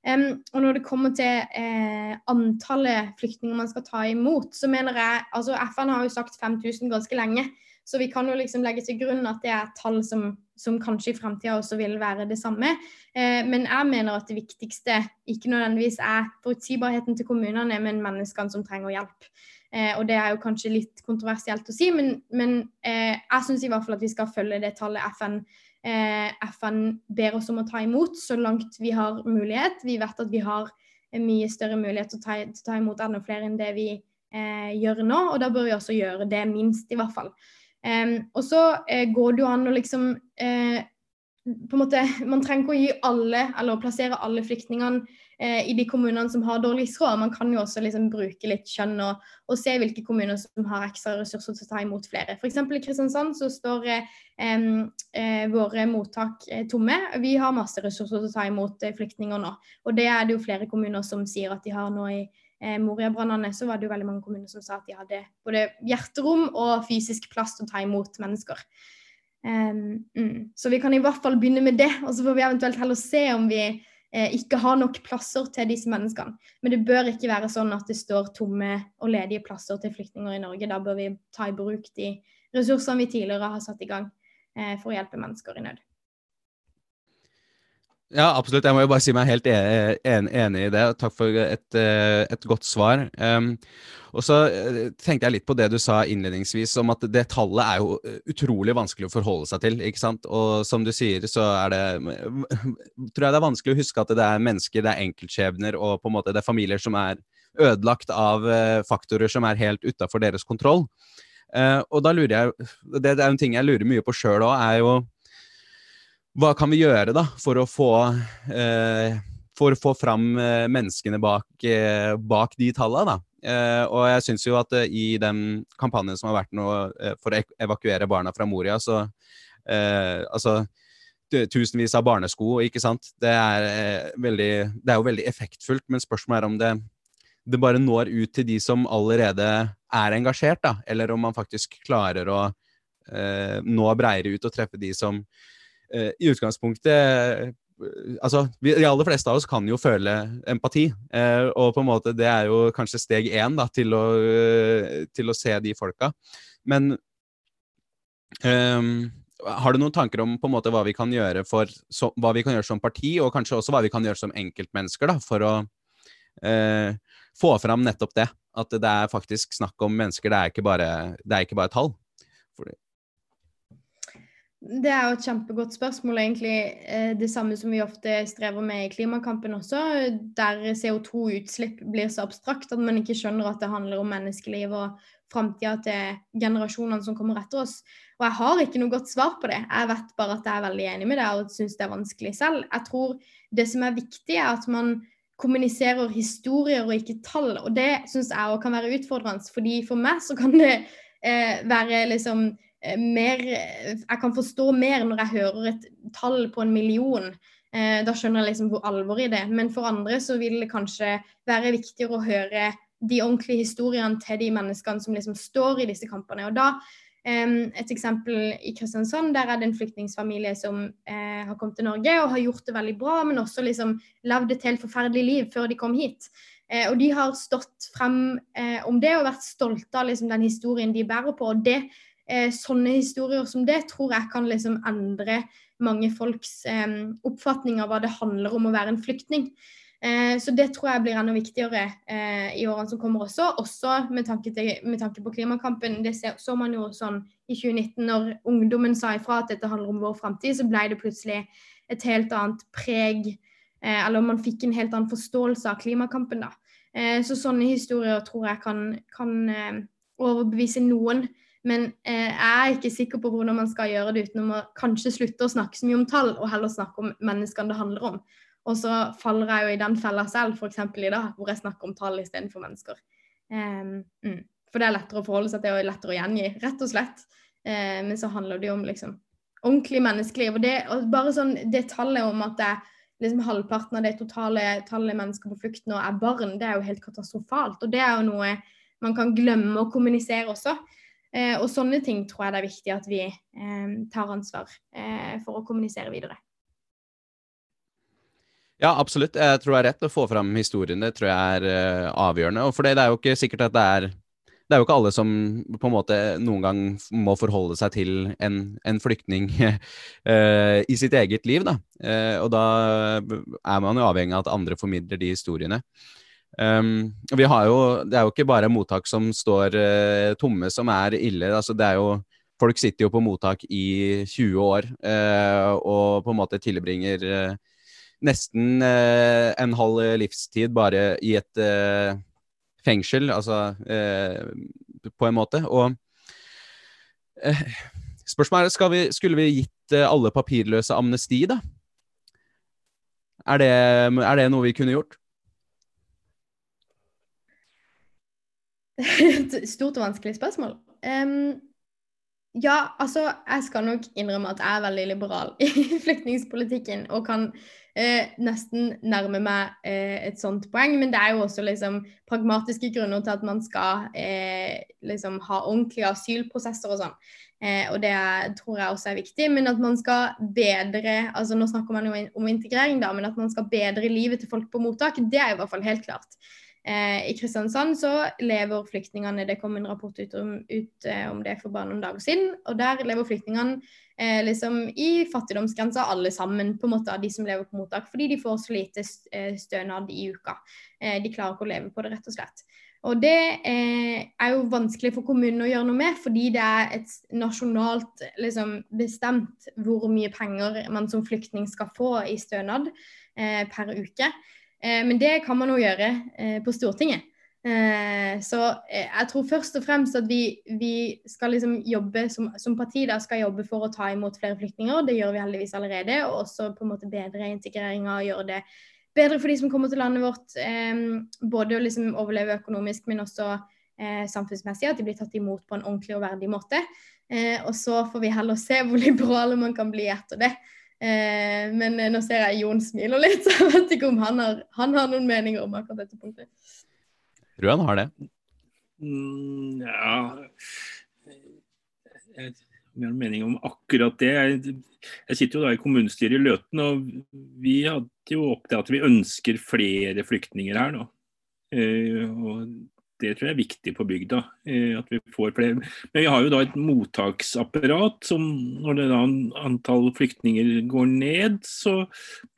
Um, og når det kommer til eh, antallet flyktninger man skal ta imot, så mener jeg altså FN har jo sagt 5000 ganske lenge. Så vi kan jo liksom legge til grunn at det er tall som, som kanskje i framtida også vil være det samme. Eh, men jeg mener at det viktigste ikke nødvendigvis er forutsigbarheten til kommunene, men menneskene som trenger hjelp. Eh, og det er jo kanskje litt kontroversielt å si, men, men eh, jeg syns i hvert fall at vi skal følge det tallet FN, eh, FN ber oss om å ta imot, så langt vi har mulighet. Vi vet at vi har mye større mulighet til å ta, til å ta imot enda flere enn det vi eh, gjør nå, og da bør vi også gjøre det minst, i hvert fall. Og så eh, går det jo an å liksom på en måte, Man trenger ikke å gi alle, eller plassere alle flyktningene eh, i de kommunene som har dårligst råd. Man kan jo også liksom bruke litt skjønn og, og, se hvilke kommuner som har ekstra ressurser til å ta imot flere. F.eks. i Kristiansand så står eh, våre mottak tomme. Vi har masse ressurser til å ta imot flyktninger nå. Og det er det jo flere kommuner som sier at de har nå i eh, Moria-brannene så var det jo veldig mange kommuner som sa at de hadde både hjerterom og fysisk plass til å ta imot mennesker. Um, mm. Så vi kan i hvert fall begynne med det, og så får vi eventuelt heller se om vi eh, ikke har nok plasser til disse menneskene. Men det bør ikke være sånn at det står tomme og ledige plasser til flyktninger i Norge. Da bør vi ta i bruk de ressursene vi tidligere har satt i gang eh, for å hjelpe mennesker i nød. Ja, absolutt. Jeg må jo bare si meg helt e-, en, enig i det. Takk for et, eh, et godt svar. Um, og så eh, tenkte jeg litt på det du sa innledningsvis, om at det tallet er jo eh, utrolig vanskelig å forholde seg til. ikke sant? Og som du sier, så er det Tror jeg det er vanskelig å huske at det er mennesker, det er enkeltskjebner, og på en måte det er familier som er ødelagt av faktorer som er helt utafor deres kontroll. Uh, og da lurer jeg det er en ting jeg lurer mye på sjøl òg, er jo hva kan vi gjøre da for å få, eh, for å få fram eh, menneskene bak, eh, bak de tallene? da? Eh, og jeg syns jo at eh, i den kampanjen som har vært nå eh, for å evakuere barna fra Moria, så altså tusenvis av barnesko, ikke sant. Det er, veldig, det er jo veldig effektfullt, men spørsmålet er om det, det bare når ut til de som allerede er engasjert, da, eller om man faktisk klarer å nå bredere ut og treffe de som Eh, i utgangspunktet eh, altså, vi, De aller fleste av oss kan jo føle empati. Eh, og på en måte det er jo kanskje steg én da, til, å, til å se de folka. Men um, har du noen tanker om på en måte hva vi kan gjøre for, så, hva vi kan gjøre som parti, og kanskje også hva vi kan gjøre som enkeltmennesker da, for å eh, få fram nettopp det? At det er faktisk snakk om mennesker, det er ikke bare, er ikke bare tall. Fordi, det er jo et kjempegodt spørsmål, egentlig. Eh, det samme som vi ofte strever med i klimakampen også, der CO2-utslipp blir så abstrakt at man ikke skjønner at det handler om menneskeliv og framtida til generasjonene som kommer etter oss. Og jeg har ikke noe godt svar på det. Jeg vet bare at jeg er veldig enig med det og syns det er vanskelig selv. Jeg tror det som er viktig, er at man kommuniserer historier og ikke tall. Og det syns jeg òg kan være utfordrende, fordi for meg så kan det eh, være liksom mer Jeg kan forstå mer når jeg hører et tall på en million. Eh, da skjønner jeg liksom hvor alvorlig det. Men for andre så vil det kanskje være viktigere å høre de ordentlige historiene til de menneskene som liksom står i disse kampene. Og da et eksempel i Kristiansand, der er det en flyktningfamilie som eh, har kommet til Norge og har gjort det veldig bra, men også liksom levd et helt forferdelig liv før de kom hit. Eh, og de har stått frem eh, om det og vært stolte av liksom, den historien de bærer på. og det eh, sånne historier som det tror jeg kan liksom endre mange folks eh, oppfatning av hva det handler om å være en flyktning. Eh, så det tror jeg blir enda viktigere eh, i årene som kommer også, også med tanke, til, med tanke på klimakampen. Det så man jo sånn i 2019, når ungdommen sa ifra at dette handler om vår framtid, så ble det plutselig et helt annet preg, eh, eller man fikk en helt annen forståelse av klimakampen, da. Eh, så sånne historier tror jeg kan, kan overbevise noen men eh, jeg er ikke sikker på hvordan man skal gjøre det utenom å kanskje slutte å snakke så mye om tall, og heller snakke om menneskene det handler om. Og så faller jeg jo i den fella selv, f.eks. i dag, hvor jeg snakker om tall istedenfor mennesker. Um, mm. For det er lettere å forholde seg til og lettere å gjengi, rett og slett. Eh, men så handler det jo om liksom ordentlig menneskeliv. Og, det, og bare sånn det tallet om at det liksom halvparten av det totale tallet mennesker på flukt nå er barn, det er jo helt katastrofalt. Og det er jo noe man kan glemme å kommunisere også. Eh, og sånne ting tror jeg det er viktig at vi eh, tar ansvar eh, for å kommunisere videre. Ja, absolutt. Jeg tror det er rett å få fram historien. Det tror jeg er avgjørende. Og for det, det er jo ikke sikkert at det er det er jo ikke alle som på en måte noen gang må forholde seg til en, en flyktning uh, i sitt eget liv. Da. Uh, og da er man jo avhengig av at andre formidler de historiene. Um, vi har jo, det er jo ikke bare mottak som står uh, tomme som er ille. altså det er jo Folk sitter jo på mottak i 20 år uh, og på en måte tilbringer uh, nesten en halv livstid bare i et fengsel, altså på en måte. Og Spørsmålet er, vi, skulle vi gitt alle papirløse amnesti, da? Er det, er det noe vi kunne gjort? Stort og vanskelig spørsmål. Um, ja, altså, jeg skal nok innrømme at jeg er veldig liberal i flyktningpolitikken og kan eh, nesten nærme meg eh, et sånt poeng. Men det er jo også liksom pragmatiske grunner til at man skal eh, liksom ha ordentlige asylprosesser og sånn. Eh, og det tror jeg også er viktig. Men at man skal bedre altså Nå snakker man jo om integrering, da, men at man skal bedre livet til folk på mottak, det er i hvert fall helt klart. Eh, I Kristiansand så lever flyktningene Det kom en rapport ut om, ut, eh, om det for bare noen dager siden. og Der lever flyktningene eh, liksom i fattigdomsgrensa alle sammen, på en måte av de som lever på mottak. Fordi de får så lite eh, stønad i uka. Eh, de klarer ikke å leve på det, rett og slett. Og det eh, er jo vanskelig for kommunene å gjøre noe med, fordi det er et nasjonalt liksom, bestemt hvor mye penger man som flyktning skal få i stønad per uke. Eh, men det kan man jo gjøre eh, på Stortinget. Eh, så jeg tror først og fremst at vi, vi skal liksom jobbe som, som, parti da skal jobbe for å ta imot flere flyktninger. Det gjør vi heldigvis allerede. Og også på en måte bedre integreringa og gjøre det bedre for de som kommer til landet vårt. både å liksom overleve økonomisk, men også samfunnsmessig. At de blir tatt imot på en ordentlig og verdig måte. og så får vi heller se hvor liberale man kan bli etter det. Eh, men eh, nå ser jeg Jon smiler litt, så jeg vet ikke om han har, han har noen meninger om akkurat dette punktet. Tror han har det? Mm, ja Jeg har en mening om akkurat det. Jeg, jeg sitter jo da i kommunestyret i Løten, og vi hadde jo opp det at vi ønsker flere flyktninger her. nå. Eh, og det tror jeg er viktig på bygda. Eh, at vi får flere. Men vi har jo da et mottaksapparat som når det da antall flyktninger går ned, så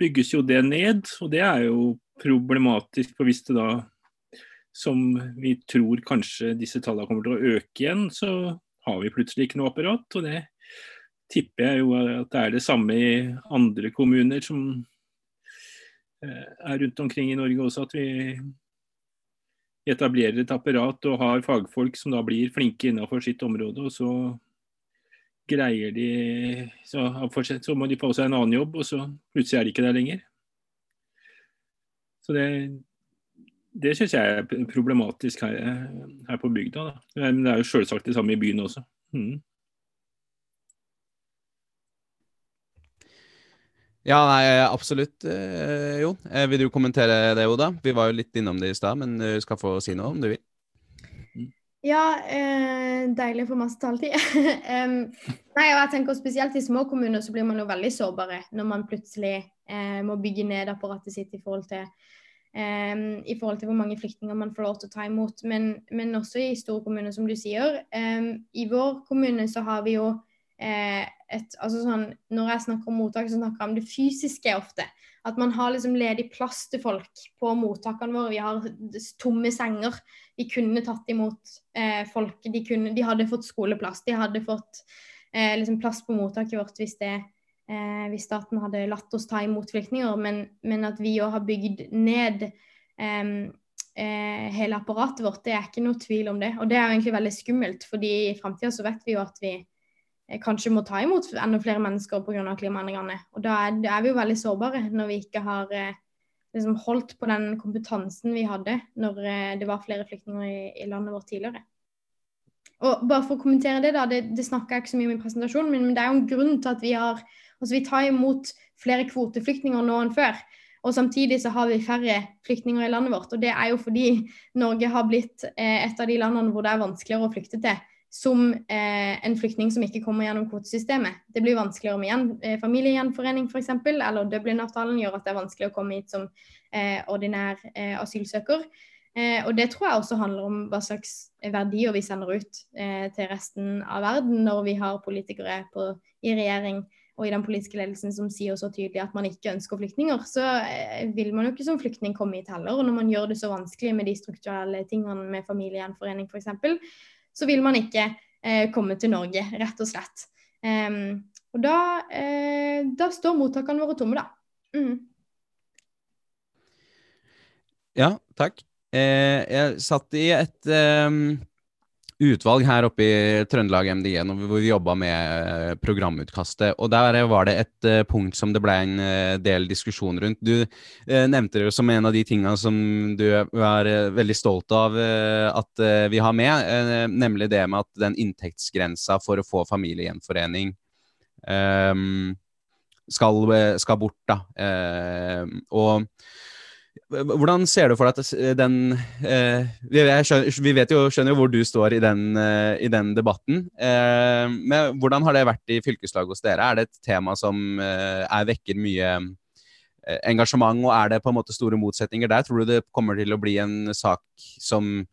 bygges jo det ned. Og det er jo problematisk. For hvis det da, som vi tror kanskje disse tallene kommer til å øke igjen, så har vi plutselig ikke noe apparat. Og det tipper jeg jo at det er det samme i andre kommuner som eh, er rundt omkring i Norge også. at vi etablerer et apparat og har fagfolk som da blir flinke innenfor sitt område. og så greier de så, så, må de få seg en annen jobb, og så plutselig er de ikke der lenger. Så det, det syns jeg er problematisk her, her på bygda. Da. Men det er jo selvsagt det samme i byen også. Mm. Ja, nei, absolutt, eh, Jon. Eh, vil du kommentere det, Oda? Vi var jo litt innom det i stad, men du skal få si noe om du vil. Ja, eh, deilig å få masse taletid. um, nei, og jeg tenker Spesielt i små kommuner så blir man jo veldig sårbare når man plutselig eh, må bygge ned apparatet sitt i forhold til um, i forhold til hvor mange flyktninger man får lov til å ta imot. Men, men også i store kommuner, som du sier. Um, I vår kommune så har vi jo eh, et altså sånn, Når jeg snakker om mottak, så snakker jeg om det fysiske ofte. At man har liksom ledig plass til folk på mottakene våre. Vi har tomme senger. Vi kunne tatt imot eh, folk. De, kunne, de, hadde fått skoleplass. De hadde fått eh, liksom plass på mottaket vårt hvis, det, eh, hvis, staten hadde latt oss ta imot flyktninger. Men, men at vi òg har bygd ned eh, hele apparatet vårt, det er ikke noe tvil om det. Og det er jo egentlig veldig skummelt, fordi i framtida så vet vi jo at vi kanskje må ta imot enda flere mennesker pga. klimaendringene. Og da er, er, vi jo veldig sårbare når vi ikke har eh, liksom holdt på den kompetansen vi hadde når eh, det var flere flyktninger i, i, landet vårt tidligere. Og bare for å kommentere Det da, det, det snakker jeg ikke så mye om i presentasjonen, men, men det er jo en grunn til at vi har altså vi tar imot flere kvoteflyktninger nå enn før. Og samtidig så har vi færre flyktninger i landet vårt. Og det er jo fordi Norge har blitt eh, et av de landene hvor det er vanskeligere å flykte til som eh, en flyktning som ikke kommer gjennom kvotesystemet. Det blir vanskeligere med igjen, eh, familiegjenforening f.eks., eller Dublin-avtalen gjør at det er vanskelig å komme hit som eh, ordinær eh, asylsøker. Eh, og Det tror jeg også handler om hva slags verdier vi sender ut eh, til resten av verden når vi har politikere på, i regjering og i den politiske ledelsen som sier så tydelig at man ikke ønsker flyktninger, så vil man jo ikke som flyktning komme hit heller. Og når man gjør det så vanskelig med de strukturelle tingene med familiegjenforening f.eks., så vil man ikke eh, komme til Norge, rett og slett. Um, og da, eh, da, står mottakene våre tomme, da. Mm. Ja, takk. Eh, jeg satt i et um, utvalg her oppe i Trøndelag MDG hvor vi jobba med eh, programutkastet. og Der var det et uh, punkt som det ble en del diskusjon rundt. Du nevnte det som en av de tingene som du er veldig stolt av at vi har med, nemlig det med at den inntektsgrensa for å få familiegjenforening um, skal, skal, bort. da. og hvordan ser du for deg at den eh, skjønner, Vi vet jo, skjønner jo hvor du står i den, eh, i den debatten. Eh, men hvordan har det vært i fylkeslaget hos dere? Er det et tema som eh, er, vekker mye eh, engasjement, og er det på en måte store motsetninger der? Tror du det kommer til å bli en sak som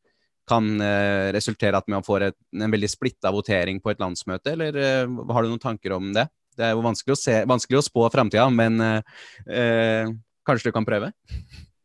kan eh, resultere at man får et, en veldig splitta votering på et landsmøte, eller har du noen tanker om det? Det er jo vanskelig å, se, vanskelig å spå framtida, men kanskje du kan prøve?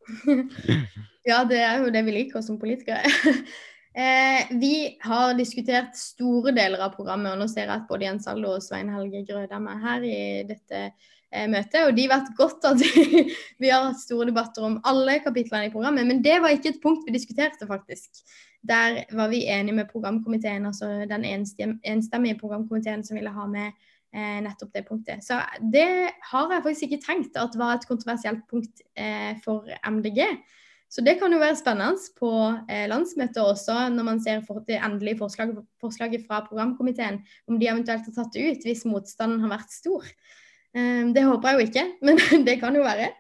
ja, det er jo det vi liker som politikere. eh, vi har diskutert store deler av programmet, og nå ser jeg at både Jens Aldo og Svein Helge Grødam er her i dette eh, møtet. Og de vet godt at vi har hatt store debatter om alle kapitlene i programmet, men det var ikke et punkt vi diskuterte, faktisk. Der var vi enige med programkomiteen, altså den enstemmige programkomiteen som ville ha med eh, nettopp det punktet. Så det har jeg faktisk ikke tenkt at var et kontroversielt punkt eh, for MDG. Så det kan jo være spennende på eh, landsmøtet også, når man ser for det endelige forslaget, forslaget, fra programkomiteen, om de eventuelt har tatt det ut hvis motstanden har vært stor. Eh, det håper jeg jo ikke, men det kan jo være.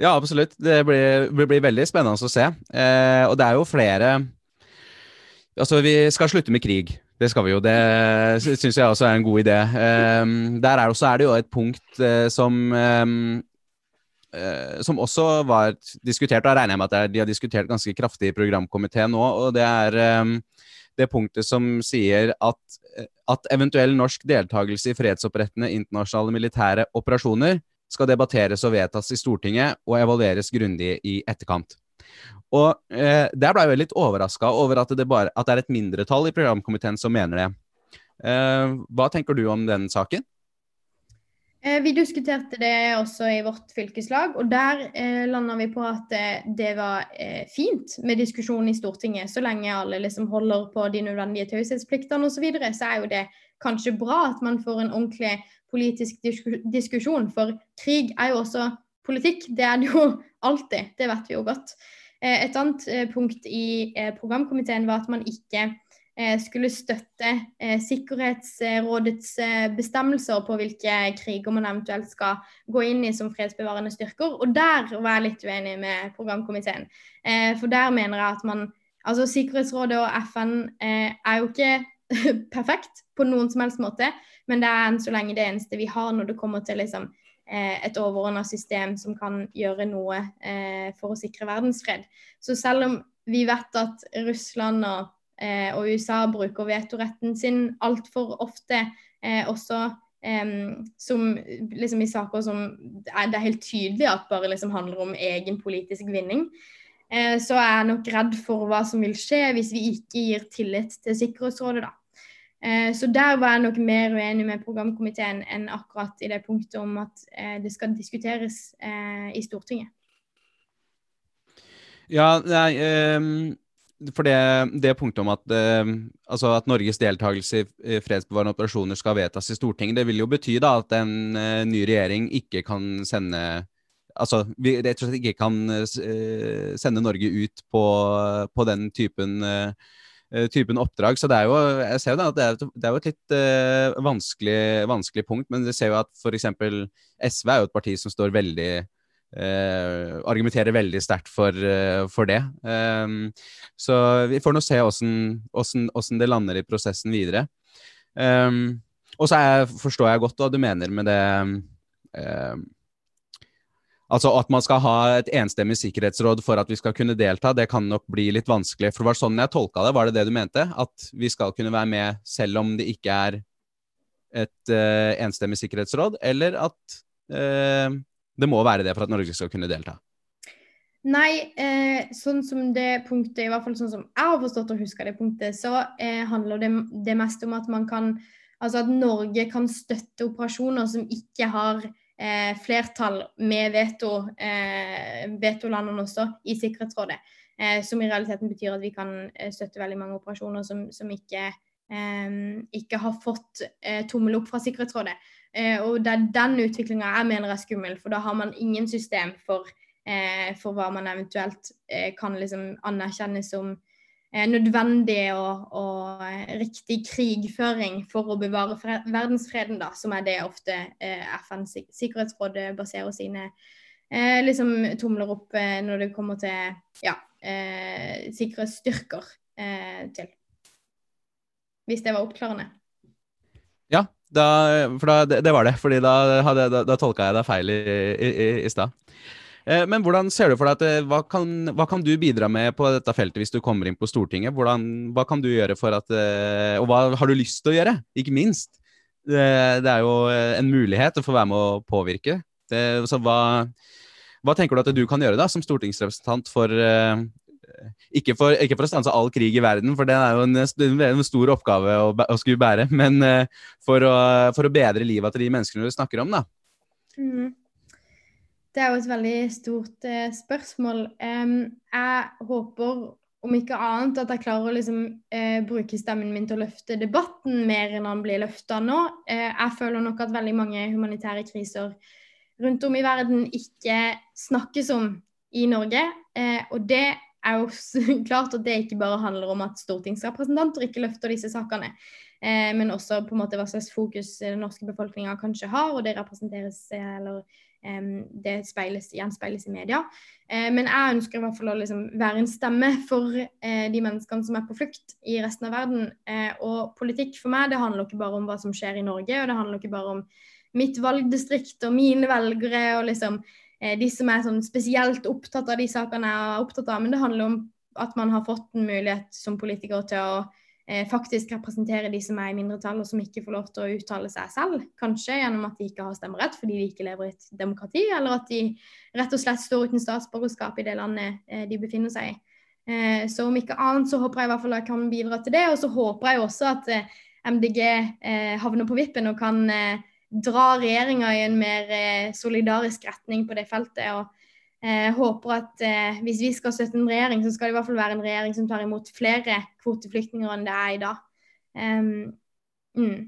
Ja, absolutt. Det blir, blir veldig spennende å se. Eh, og det er jo flere Altså, vi skal slutte med krig. Det skal vi jo. Det syns jeg også er en god idé. Um, der er, også, er det jo et punkt uh, som um, uh, som også var diskutert, og jeg regner med at de har diskutert ganske kraftig i programkomiteen nå. og Det er um, det punktet som sier at, at eventuell norsk deltakelse i fredsopprettende internasjonale militære operasjoner skal debatteres og vedtas i Stortinget og evalueres grundig i etterkant. Og eh, Der ble jeg litt overraska over at det, bare, at det er et mindretall i programkomiteen som mener det. Eh, hva tenker du om den saken? Eh, vi diskuterte det også i vårt fylkeslag, og der eh, landa vi på at eh, det var eh, fint med diskusjon i Stortinget, så lenge alle liksom holder på de nødvendige taushetspliktene osv. Så, videre, så er jo det kanskje bra at man får en ordentlig politisk diskusjon, for krig er jo også politikk. Det er det jo alltid, det vet vi jo godt. Eh, et annet eh, punkt i eh, programkomiteen var at man ikke skulle støtte Sikkerhetsrådets bestemmelser på hvilke kriger man eventuelt skal gå inn i som fredsbevarende styrker. Og der var jeg litt uenig med programkomiteen. For der mener jeg at man Altså Sikkerhetsrådet og FN er jo ikke perfekt på noen som helst måte, men det er enn så lenge det eneste vi har når det kommer til liksom et overordna system som kan gjøre noe eh, for å sikre verdensfred. Så selv om vi vet at Russland og, eh, og USA bruker vetoretten sin altfor ofte, også som liksom i saker som er, det er helt tydelig at bare liksom handler om egen politisk vinning, så er jeg nok redd for hva som vil skje hvis vi ikke gir tillit til Sikkerhetsrådet, da. Eh, så der var jeg nok mer uenig med programkomiteen enn akkurat i det punktet om at eh, det skal diskuteres eh, i Stortinget. Ja, nei, for det, det punktet om at, altså at, Norges deltakelse i fredsbevarende operasjoner skal vedtas i Stortinget, det vil jo bety da at en ny regjering ikke kan sende Altså, vi rett og slett ikke kan sende Norge ut på, på den typen uh, typen oppdrag. Så det er jo jeg ser jo at det er, det er jo et litt uh, vanskelig, vanskelig, punkt. Men vi ser jo at f.eks. SV er jo et parti som står veldig uh, argumenterer veldig sterkt for, uh, for, det. Um, så vi får nå se åssen det lander i prosessen videre. Um, og så forstår jeg godt hva du mener med det um, Altså At man skal ha et enstemmig sikkerhetsråd for at vi skal kunne delta, det kan nok bli litt vanskelig. For det var sånn jeg tolka det. Var det det du mente? At vi skal kunne være med selv om det ikke er et uh, enstemmig sikkerhetsråd? Eller at uh, det må være det for at Norge skal kunne delta? Nei, eh, sånn som det punktet, i hvert fall sånn som jeg har forstått og huska det punktet, så eh, handler det, det mest om at man kan Altså at Norge kan støtte operasjoner som ikke har eh, flertall med veto, eh, vetolandene også i Sikkerhetsrådet. Eh, som i realiteten betyr at vi kan eh, støtte veldig mange operasjoner som, som ikke, eh, ikke, har fått eh, tommel opp fra Sikkerhetsrådet. og det er den utviklinga jeg mener er skummel, for da har man ingen system for, for hva man eventuelt kan liksom anerkjenne som nødvendig og, og, riktig krigføring for å bevare verdensfreden, da, som er det ofte eh, FNs sikkerhetsråd baserer sine eh, liksom tomler opp eh, når det kommer til ja, eh, sikkerhetsstyrker eh, til. Hvis det var oppklarende. Ja, da, for da, det, det, var det. fordi da, hadde, da, da tolka jeg deg feil i, i, i, i stad. Eh, men hvordan ser du for deg at eh, hva kan, hva kan, du bidra med på dette feltet hvis du kommer inn på Stortinget? Hvordan, hva kan du gjøre for at eh, Og hva har du lyst til å gjøre, ikke minst? Det, er jo en mulighet å få være med å påvirke. Det, så hva, hva tenker du at du kan gjøre da, som stortingsrepresentant for ikke, for ikke for, å stanse all krig i verden, for det er jo en, en stor oppgave å, å skulle bære, men for, å, for, å, bedre livet til de menneskene du snakker om, da. Mm. Det er jo et veldig stort eh, spørsmål. Um, jeg håper om ikke annet at jeg klarer å liksom, bruke stemmen min til å løfte debatten mer enn han blir løfta nå. jeg føler nok at veldig mange humanitære kriser rundt om i verden ikke snakkes om i Norge. Eh, og det er jo klart at det ikke bare handler om at stortingsrepresentanter ikke løfter disse sakene, eh, men også på en måte hva slags fokus den norske befolkninga kanskje har, og det representeres eller eh, det speiles, gjenspeiles i media. Eh, men jeg ønsker i hvert fall å liksom være en stemme for eh, de menneskene som er på flukt i resten av verden. Eh, og politikk for meg det handler ikke bare om hva som skjer i Norge, og det handler ikke bare om mitt valgdistrikt og mine velgere og liksom de som er sånn spesielt opptatt av de sakene jeg er opptatt av. Men det handler om at man har fått en mulighet som politiker til å faktisk representere de som er i mindretall og som ikke får lov til å uttale seg selv. Kanskje gjennom at de ikke har stemmerett fordi de ikke lever i et demokrati, eller at de rett og slett står uten statsborgerskap i det landet eh, de befinner seg i. Eh, så om ikke annet så håper jeg i hvert fall jeg kan bidra til det. Og så håper jeg også at eh, MDG eh, havner på vippen og kan dra regjeringa i en mer eh, solidarisk retning på det feltet. og eh, håper at eh, hvis vi skal støtte en regjering, så skal det i hvert fall være en regjering som tar imot flere kvoteflyktninger enn det er i dag. Um, mm.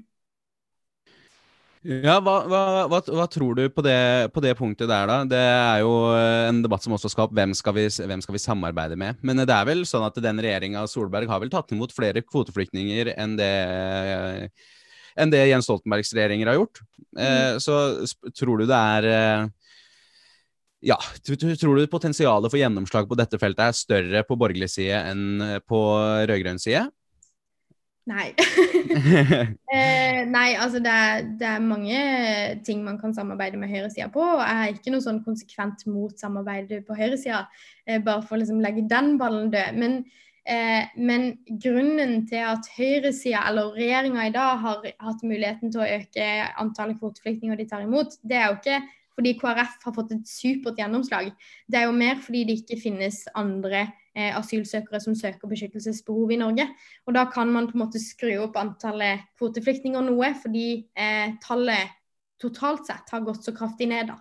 Ja, hva, hva, hva, hva, tror du på det, på det, punktet der, da? Det er jo en debatt som også skal opp. Hvem skal, vi, hvem skal vi samarbeide med? Men det er vel sånn at den regjeringa Solberg har vel tatt imot flere kvoteflyktninger enn det enn det Jens Stoltenbergs regjeringer har gjort. Eh, mm. så tror du det er eh, ja, Tror du potensialet for gjennomslag på dette feltet er større på borgerlig side enn på rød-grønn side? Nei. eh, nei, altså det er, det er, mange ting man kan samarbeide med høyresida på. og Jeg er ikke noe sånn konsekvent mot samarbeid på høyresida, eh, bare for å liksom legge den ballen død. Men Eh, men grunnen til at høyresida, eller regjeringa i dag, har hatt muligheten til å øke antallet kvoteflyktninger de tar imot, det er jo ikke fordi KrF har fått et supert gjennomslag. Det er jo mer fordi det ikke finnes andre eh, asylsøkere som søker beskyttelsesbehov i Norge. Og da kan man på en måte skru opp antallet kvoteflyktninger noe, fordi eh, tallet totalt sett har gått så kraftig ned. da.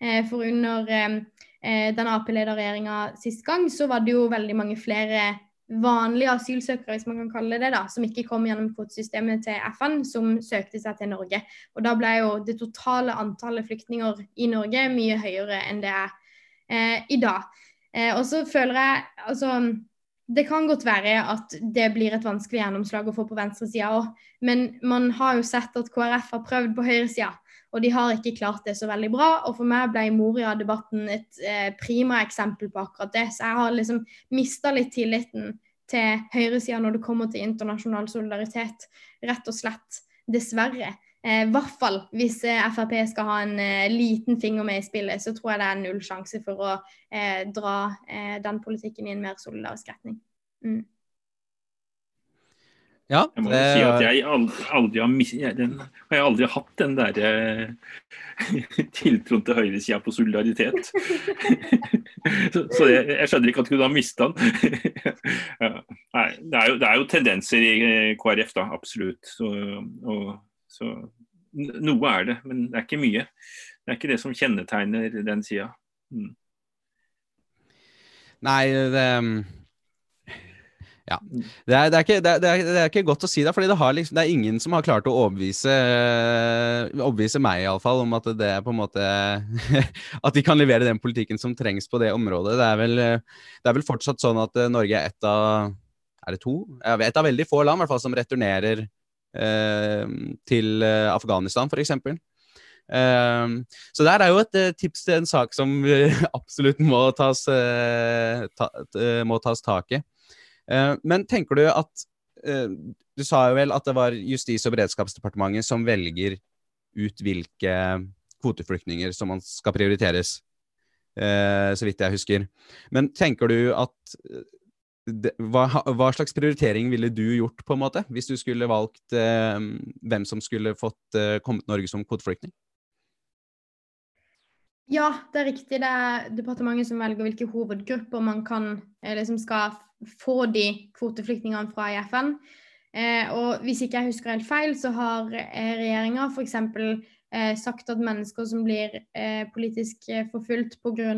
Eh, for under eh, eh, den Ap-lederregjeringa sist gang, så var det jo veldig mange flere vanlige asylsøkere, hvis man kan kalle det da, som ikke kom gjennom kvotesystemet til FN, som søkte seg til Norge. Og Da ble jo det totale antallet flyktninger i Norge mye høyere enn det er eh, i dag. Eh, og så føler jeg altså det kan godt være at det blir et vanskelig gjennomslag å få på venstresida òg, men man har jo sett at KrF har prøvd på høyresida, og de har ikke klart det så veldig bra. Og for meg ble Moria-debatten et eh, prima eksempel på akkurat det. Så jeg har liksom mista litt tilliten til høyresida når det kommer til internasjonal solidaritet, rett og slett. Dessverre. Eh, I eh, hvert fall hvis eh, Frp skal ha en eh, liten finger med i spillet, så tror jeg det er null sjanse for å eh, dra eh, den politikken i en mer solidarisk retning. Mm. Ja, jeg må jo si at jeg aldri, aldri har, mis, jeg, den, jeg har aldri hatt den derre uh, tiltroen til høyresida på solidaritet. så, så jeg, jeg, skjønner ikke at du har mista den. ja, nei, det, er jo, det, er jo, tendenser i eh, KrF, da, absolutt. Så, og, så, noe er det, men det er ikke mye. Det er ikke det som kjennetegner den sida. Mm. Nei, det ja. Det er, det, er ikke, det, er, det er, ikke, godt å si det, for liksom, det, er ingen som har klart å overbevise, overbevise meg iallfall om at det er på en måte At de kan levere den politikken som trengs på det området. Det er vel, det er vel fortsatt sånn at Norge er et av Er det to? Et av veldig få land i hvert fall, som returnerer eh, til Afghanistan, f.eks. Uh, så der er jo et uh, tips til en sak som absolutt må tas, ta, må tas tak i. Eh, men tenker du at eh, Du sa jo vel at det var Justis- og beredskapsdepartementet som velger ut hvilke kvoteflyktninger som man skal prioriteres, eh, så vidt jeg husker. Men tenker du at hva, slags prioritering ville du gjort, på en måte, hvis du skulle valgt hvem som skulle fått eh, kommet Norge som kvoteflyktning? Ja, det er riktig. Det er departementet som velger hvilke hovedgrupper man kan, liksom skal få de kvoteflyktningene fra i FN. Eh, og hvis ikke jeg husker helt feil, så har eh, regjeringa f.eks. Eh, sagt at mennesker som blir eh, politisk eh, forfulgt pga.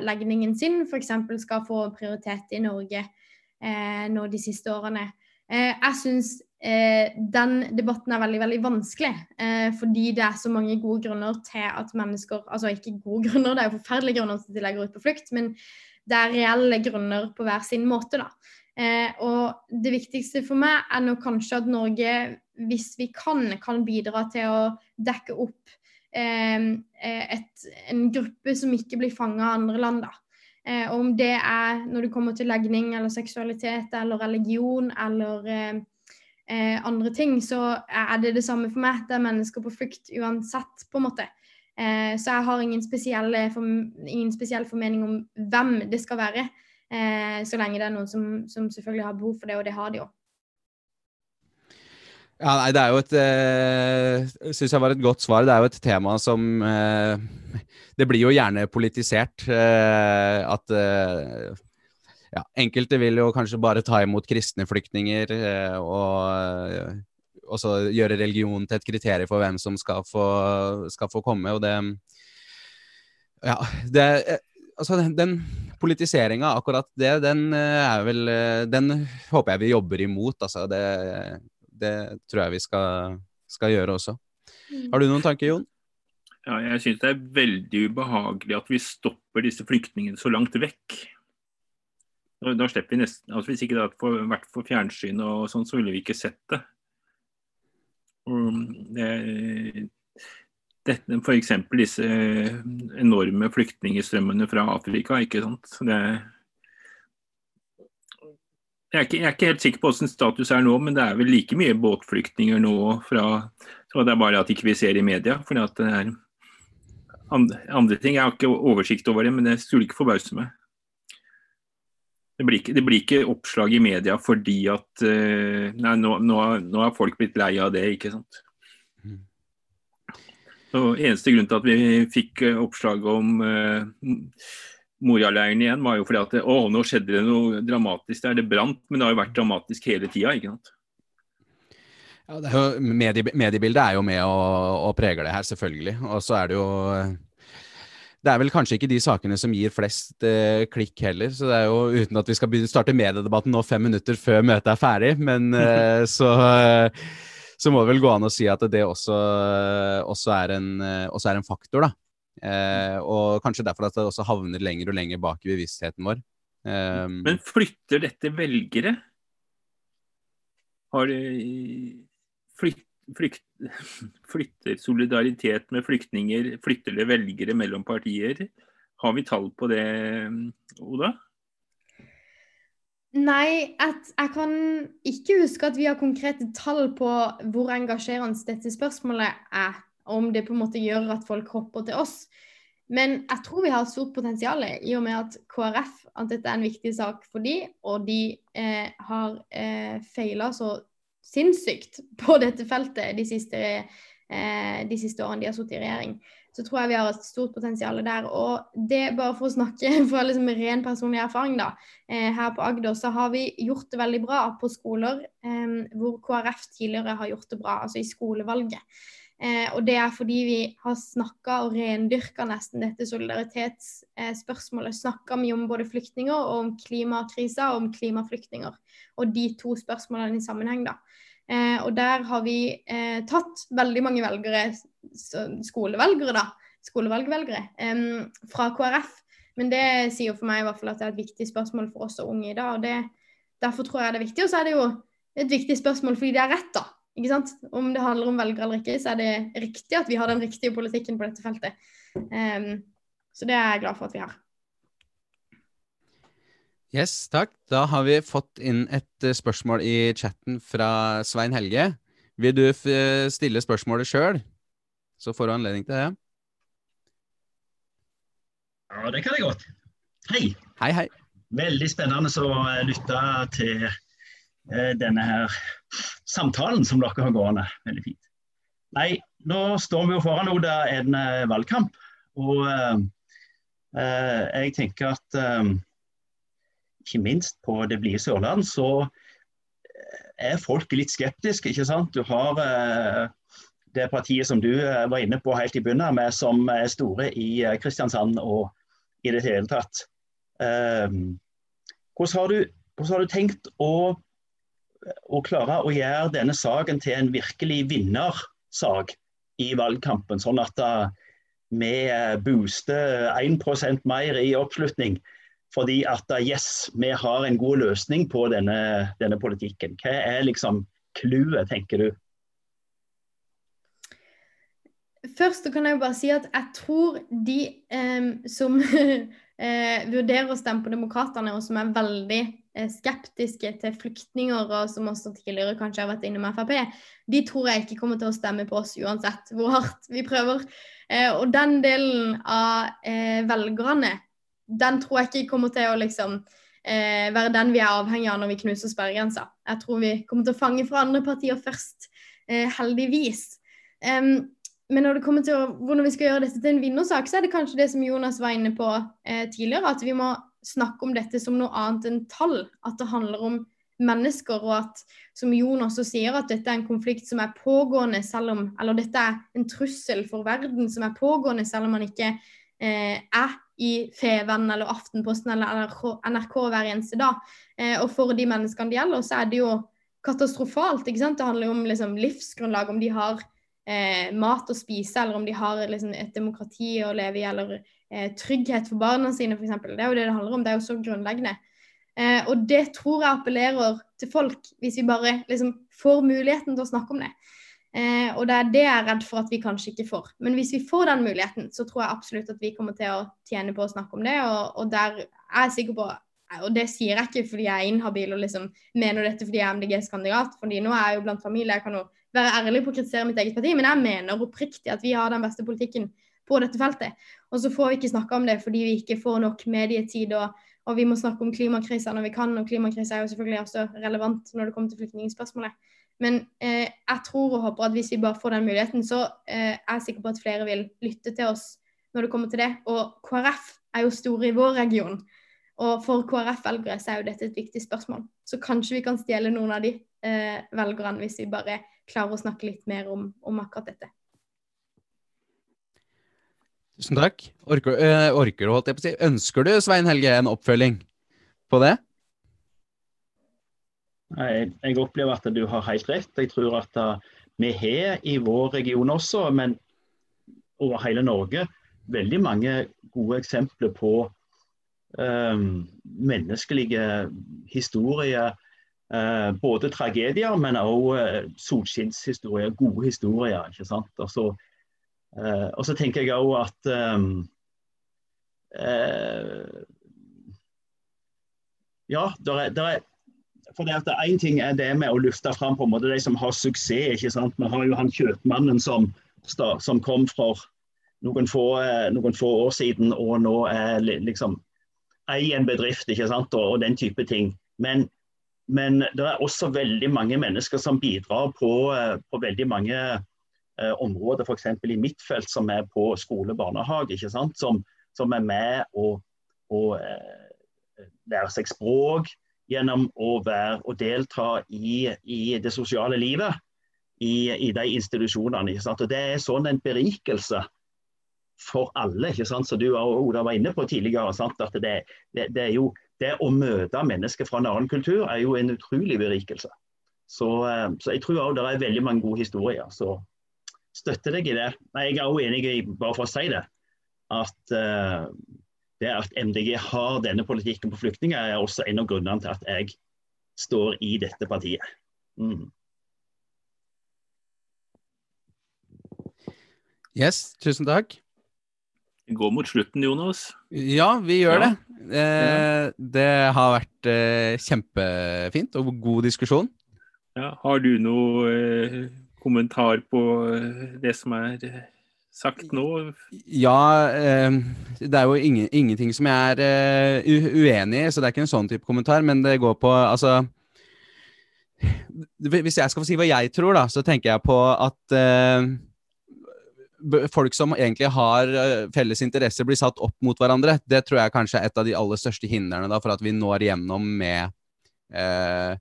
legningen sin, f.eks. skal få prioritet i Norge eh, nå de siste årene. Eh, jeg syns den debatten er veldig veldig vanskelig, fordi det er så mange gode grunner til at mennesker Altså ikke gode grunner, det er jo forferdelige grunner til at de legger ut på flukt, men det er reelle grunner på hver sin måte. da. Eh, og det viktigste for meg er nå kanskje at Norge, hvis vi kan, kan bidra til å dekke opp eh, et, en gruppe som ikke blir fanga av andre land. da. Eh, om det er når det kommer til legning eller seksualitet eller religion eller eh, eh, andre ting, så er det det samme for meg. Det er mennesker på flukt uansett, på en måte. Eh, så jeg har ingen spesiell, ingen spesiell, formening om hvem det skal være. Eh, så lenge det er noen som, som, selvfølgelig har behov for det, og det har de jo. Ja, nei, Det er jo et eh, synes jeg var et godt svar. Det er jo et tema som eh, Det blir jo gjerne politisert. Eh, at eh, ja, enkelte vil jo kanskje bare ta imot kristne flyktninger. Eh, og også gjøre religion til et kriterium for hvem som skal få, skal få komme. Og det Ja, det Altså, den, den politiseringa, akkurat det, den eh, er vel eh, Den håper jeg vi jobber imot, altså. Det, det tror jeg vi skal, skal gjøre også. Mm. Har du noen tanker, Jon? Ja, jeg syns det er veldig ubehagelig at vi stopper disse flyktningene så langt vekk. Da slipper vi nesten, altså Hvis ikke det hadde vært for fjernsyn og sånn, så ville vi ikke sett det. Det, dette, F.eks. disse enorme flyktningstrømmene fra Afrika. ikke sant? Det, jeg, er ikke, jeg er ikke helt sikker på hvordan status er nå, men det er vel like mye båtflyktninger nå fra så Det er bare at ikke vi ser i media. for det er andre, andre ting. Jeg har ikke oversikt over det, men det skulle ikke forbause meg. Det blir, ikke, det blir, ikke, oppslag i media fordi at uh, Nei, nå, nå, nå, har folk blitt lei av det, ikke sant. Mm. Så Eneste grunn til at vi fikk uh, oppslag om uh, Moria-leiren igjen, var jo fordi at å, nå skjedde det noe dramatisk der. Det brant, men det har jo vært dramatisk hele tida, ikke sant. Ja, er medie, mediebildet er jo med og, og preger det her, selvfølgelig. Og så er det jo det er vel kanskje ikke de sakene som gir flest eh, klikk heller. Så det er jo uten at vi skal begynne, starte mediedebatten nå fem minutter før møtet er ferdig, men eh, så, eh, så, må det vel gå an å si at det også, også, er, en, eh, også er, en, faktor, da. Eh, og kanskje derfor at det også havner lenger og lenger bak i bevisstheten vår. Eh, men flytter dette velgere? Har flytt, flykt, flytter solidaritet med flyktninger, flytter det velgere mellom partier? Har vi tall på det, Oda? Nei, jeg kan ikke huske at vi har konkrete tall på hvor engasjerende dette spørsmålet er. Om det på en måte gjør at folk hopper til oss. Men jeg tror vi har et stort potensial i og med at KrF at dette er en viktig sak for de, og de eh, har eh, feila så sinnssykt på dette feltet de siste, eh, de siste årene de har sittet i regjering. Så tror jeg vi har et stort potensial der. Og det, bare for å snakke fra liksom ren personlig erfaring, da. Eh, her på Agder så har vi gjort det veldig bra på skoler eh, hvor KrF tidligere har gjort det bra, altså i skolevalget. Eh, og det er fordi vi har snakka og rendyrka nesten dette solidaritetsspørsmålet. Eh, snakka mye om både flyktninger og om klimakrisa og om klimaflyktninger. Og de to spørsmålene i sammenheng, da. Eh, og der har vi eh, tatt veldig mange velgere, skolevelgere, da. Skolevalgvelgere fra KrF. Men det sier jo for meg i hvert fall at det er et viktig spørsmål for oss og unge i dag. og det, Derfor tror jeg det er viktig. Og så er det jo et viktig spørsmål fordi det er rett, da. Ikke sant? Om det handler om velgere eller ikke, så er det riktig at vi har den riktige politikken på dette feltet. Um, så det er jeg glad for at vi har. Yes, takk. Da har vi fått inn et eh, spørsmål i chatten fra Svein Helge. Vil du stille spørsmålet sjøl, så får du anledning til det. Ja, det kan jeg godt. Hei. Hei, hei. Veldig spennende å lytte til Eh, denne her samtalen som dere har gående. Veldig fint. Nei, nå står vi jo foran er en uh, valgkamp. Og uh, uh, jeg tenker at ikke minst på det blide Sørland så er folk litt skeptiske, ikke sant. Du har det partiet som du var inne på helt i bunnen med, som er store i Kristiansand og i det hele tatt. Hvordan har, du, hvordan har du tenkt å å klare å gjøre denne saken til en virkelig vinnersak i valgkampen, sånn at uh, vi booster 1% mer i oppslutning. Fordi at uh, yes, vi har en god løsning på denne, denne politikken. Hva er liksom clouet, tenker du? Først kan jeg bare si at jeg tror de eh, som eh, vurderer å stemme på Demokratene, og som er veldig eh, skeptiske til flyktninger, og som også tidligere kanskje har vært innom Frp, de tror jeg ikke kommer til å stemme på oss uansett hvor hardt vi prøver. Eh, og den delen av eh, velgerne, den tror jeg ikke kommer til å liksom eh, være den vi er avhengig av når vi knuser sperregrensa. Jeg tror vi kommer til å fange fra andre partier først, heldigvis. Men når det kommer til å, hvordan vi skal gjøre dette til en vinnersak, så er det kanskje det som Jonas var inne på eh, tidligere, at vi må snakke om dette som noe annet enn tall. At det handler om mennesker, og at, som Jon også sier, at dette er en konflikt som er pågående selv om Eller dette er en trussel for verden som er pågående selv om man ikke eh, er i Feven eller Aftenposten eller NRK hver eneste dag. Eh, og for de menneskene det gjelder, så er det jo katastrofalt. ikke sant? Det handler jo om liksom, livsgrunnlag, om de har eh, mat å spise, eller om de har liksom, et demokrati å leve i, eller eh, trygghet for barna sine, f.eks. Det er jo det det handler om. Det er jo så grunnleggende. Eh, og det tror jeg appellerer til folk, hvis vi bare liksom, får muligheten til å snakke om det. Eh, og det er det jeg er redd for at vi kanskje ikke får. Men hvis vi får den muligheten, så tror jeg absolutt at vi kommer til å tjene på å snakke om det. Og, og der er jeg sikker på og det sier jeg ikke fordi jeg er inhabil og liksom mener dette fordi jeg er MDGs kandidat. fordi nå er jeg jo blant familie, jeg kan jo være ærlig på å kritisere mitt eget parti, men jeg mener oppriktig at vi har den beste politikken på dette feltet. Og så får vi ikke snakke om det fordi vi ikke får nok medietid, og, og vi må snakke om klimakrisa når vi kan, og klimakrisa er jo selvfølgelig også relevant når det kommer til flyktningspørsmålet. Men eh, jeg tror og håper at hvis vi bare får den muligheten, så eh, er jeg sikker på at flere vil lytte til oss når det kommer til det. Og KrF er jo store i vår region. Og for KrF-velgere så er jo dette et viktig spørsmål. Så kanskje vi kan stjele noen av de eh, velgerne hvis vi bare klarer å snakke litt mer om, om akkurat dette. Tusen takk. Orker, øh, orker, holdt jeg på å si. Ønsker du, Svein Helge, en oppfølging på det? Jeg, jeg opplever at du har helt rett. Jeg tror at uh, vi har i vår region også, men over hele Norge, veldig mange gode eksempler på um, menneskelige historier Uh, både tragedier, men også uh, solskinnshistorier, gode historier. ikke sant? Og så, eh, og så tenker jeg òg at um, eh, Ja, der er, der er for det at Én ting er det med å løfte fram på en måte de som har suksess. ikke sant? Vi har jo han kjøpmannen som, som kom for noen få, noen få, år siden og nå er liksom eier en bedrift ikke sant? Og, og den type ting. Men men det er også veldig mange mennesker som bidrar på, eh, på veldig mange eh, områder, f.eks. i mitt felt, som er på skole og barnehage. Som, som er med å, å eh, lære seg språk gjennom å være og delta i, i det sosiale livet. i, i de institusjonene. Og Det er sånn en berikelse for alle, ikke sant? som du og Oda var inne på tidligere. At det, det, det, jo, det å møte mennesker fra en annen kultur er jo en utrolig berikelse. Så, eh, så jeg tror også det er veldig mange gode historier. Så støtter deg i det. Nei, jeg er òg enig i, bare for å si det, at uh, det at MDG har denne politikken på flyktninger, er også en av grunnene til at jeg står i dette partiet. Mm. Yes, tusen takk. Vi går mot slutten, Jonas. Ja, vi gjør ja. det. Eh, det har vært eh, kjempefint og god diskusjon. Ja, har du noe eh, kommentar på eh, det som er eh, sagt nå? Ja, eh, det er jo ingen, ingenting som jeg er uenig i, så det er ikke en sånn type kommentar. Men det går på Altså Hvis jeg skal få si hva jeg tror, da, så tenker jeg på at folk som egentlig har felles interesser, blir satt opp mot hverandre. Det tror jeg kanskje er et av de aller største hindrene for at vi når gjennom med eh,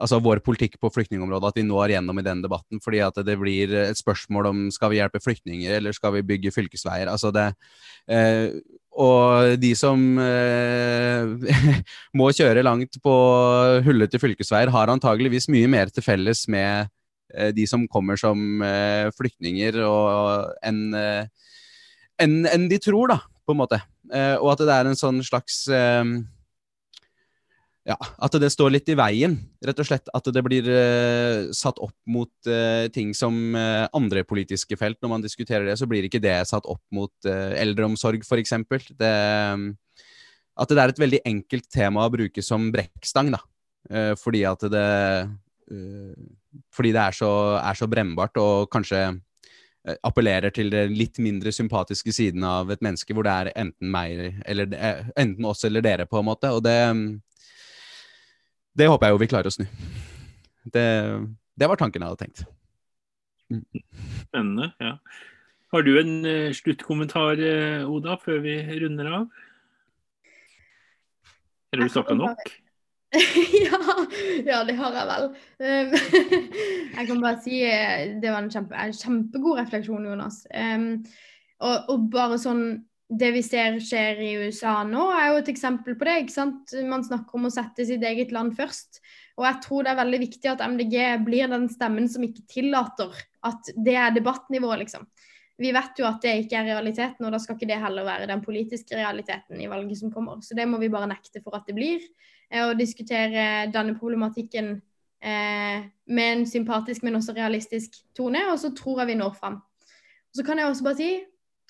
altså vår politikk på flyktningområdet, at vi når gjennom i den debatten. Fordi at det blir et spørsmål om skal vi hjelpe flyktninger, eller skal vi bygge fylkesveier. altså det eh, og de som eh, må kjøre langt på hullete fylkesveier, har antageligvis mye mer til felles med Eh, de som kommer som eh, flyktninger, enn en, eh, en de tror, da, på en måte. og at det er en sånn slags ja, at det står litt i veien, rett og slett. At det blir uh, satt opp mot uh, ting som uh, andre politiske felt. Når man diskuterer det, så blir ikke det satt opp mot eldreomsorg, f.eks. Um, at det er et veldig enkelt tema å bruke som brekkstang, da. fordi at det fordi det er så, er så brennbart og kanskje appellerer til det litt mindre sympatiske siden av et menneske, hvor det er enten meg eller enten oss eller dere, på en måte. Og det Det håper jeg jo vi klarer å snu. Det, det var tanken jeg hadde tenkt. Mm. Spennende. ja. Har du en uh, sluttkommentar, uh, Oda, før vi runder av? Eller du snakka nok? ja, ja, det har jeg vel. Um, jeg kan bare si eh, det var en, kjempe, en kjempegod refleksjon, Jonas. Um, og, og, bare sånn Det vi ser skjer i USA nå, er jo et eksempel på det. ikke sant? Man snakker om å sette sitt eget land først. Og jeg tror det er veldig viktig at MDG blir den stemmen som ikke tillater at det er debattnivået, liksom. Vi vet jo at det ikke er realiteten, og da skal ikke det heller være den politiske realiteten i valget som kommer. Så det må vi bare nekte for at det blir og eh, diskutere denne problematikken eh, med en sympatisk, men også realistisk tone. Og så tror jeg vi når fram. så kan jeg også bare si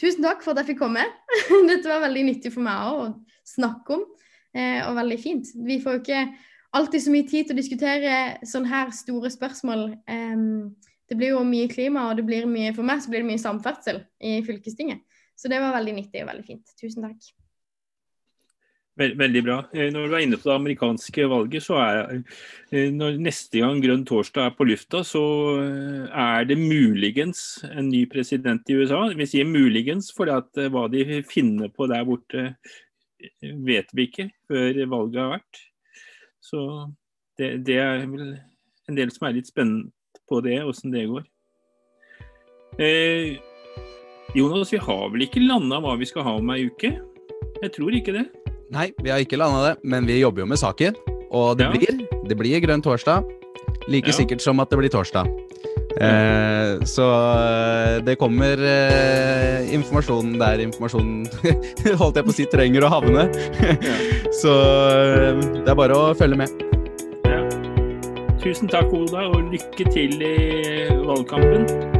tusen takk for at jeg fikk komme. Dette var veldig nyttig for meg òg å snakke om, eh, og veldig fint. Vi får jo ikke alltid så mye tid til å diskutere sånne her store spørsmål. det blir jo mye klima, og det blir mye, for meg så blir det mye samferdsel i fylkestinget. Så det var veldig nyttig og veldig fint. Tusen takk. Veldig bra. Eh, når du er inne på det amerikanske valget, så er eh, når neste gang Grønn torsdag er på lufta, så eh, er det muligens en ny president i USA. Vi sier muligens, for hva de finner på der borte, vet vi ikke før valget har vært. Så det, det er vel en del som er litt spennende på det, åssen det går. Eh, Jonas, vi har vel ikke landa hva vi skal ha om ei uke? Jeg tror ikke det. Nei, vi har ikke landa det, men vi jobber jo med saken. Og det, ja. blir, det blir grønn torsdag. Like ja. sikkert som at det blir torsdag. Eh, så eh, det kommer eh, informasjon der informasjonen holdt jeg på å si trenger å havne. så eh, det er bare å følge med. Ja. Tusen takk, Oda, og lykke til i valgkampen.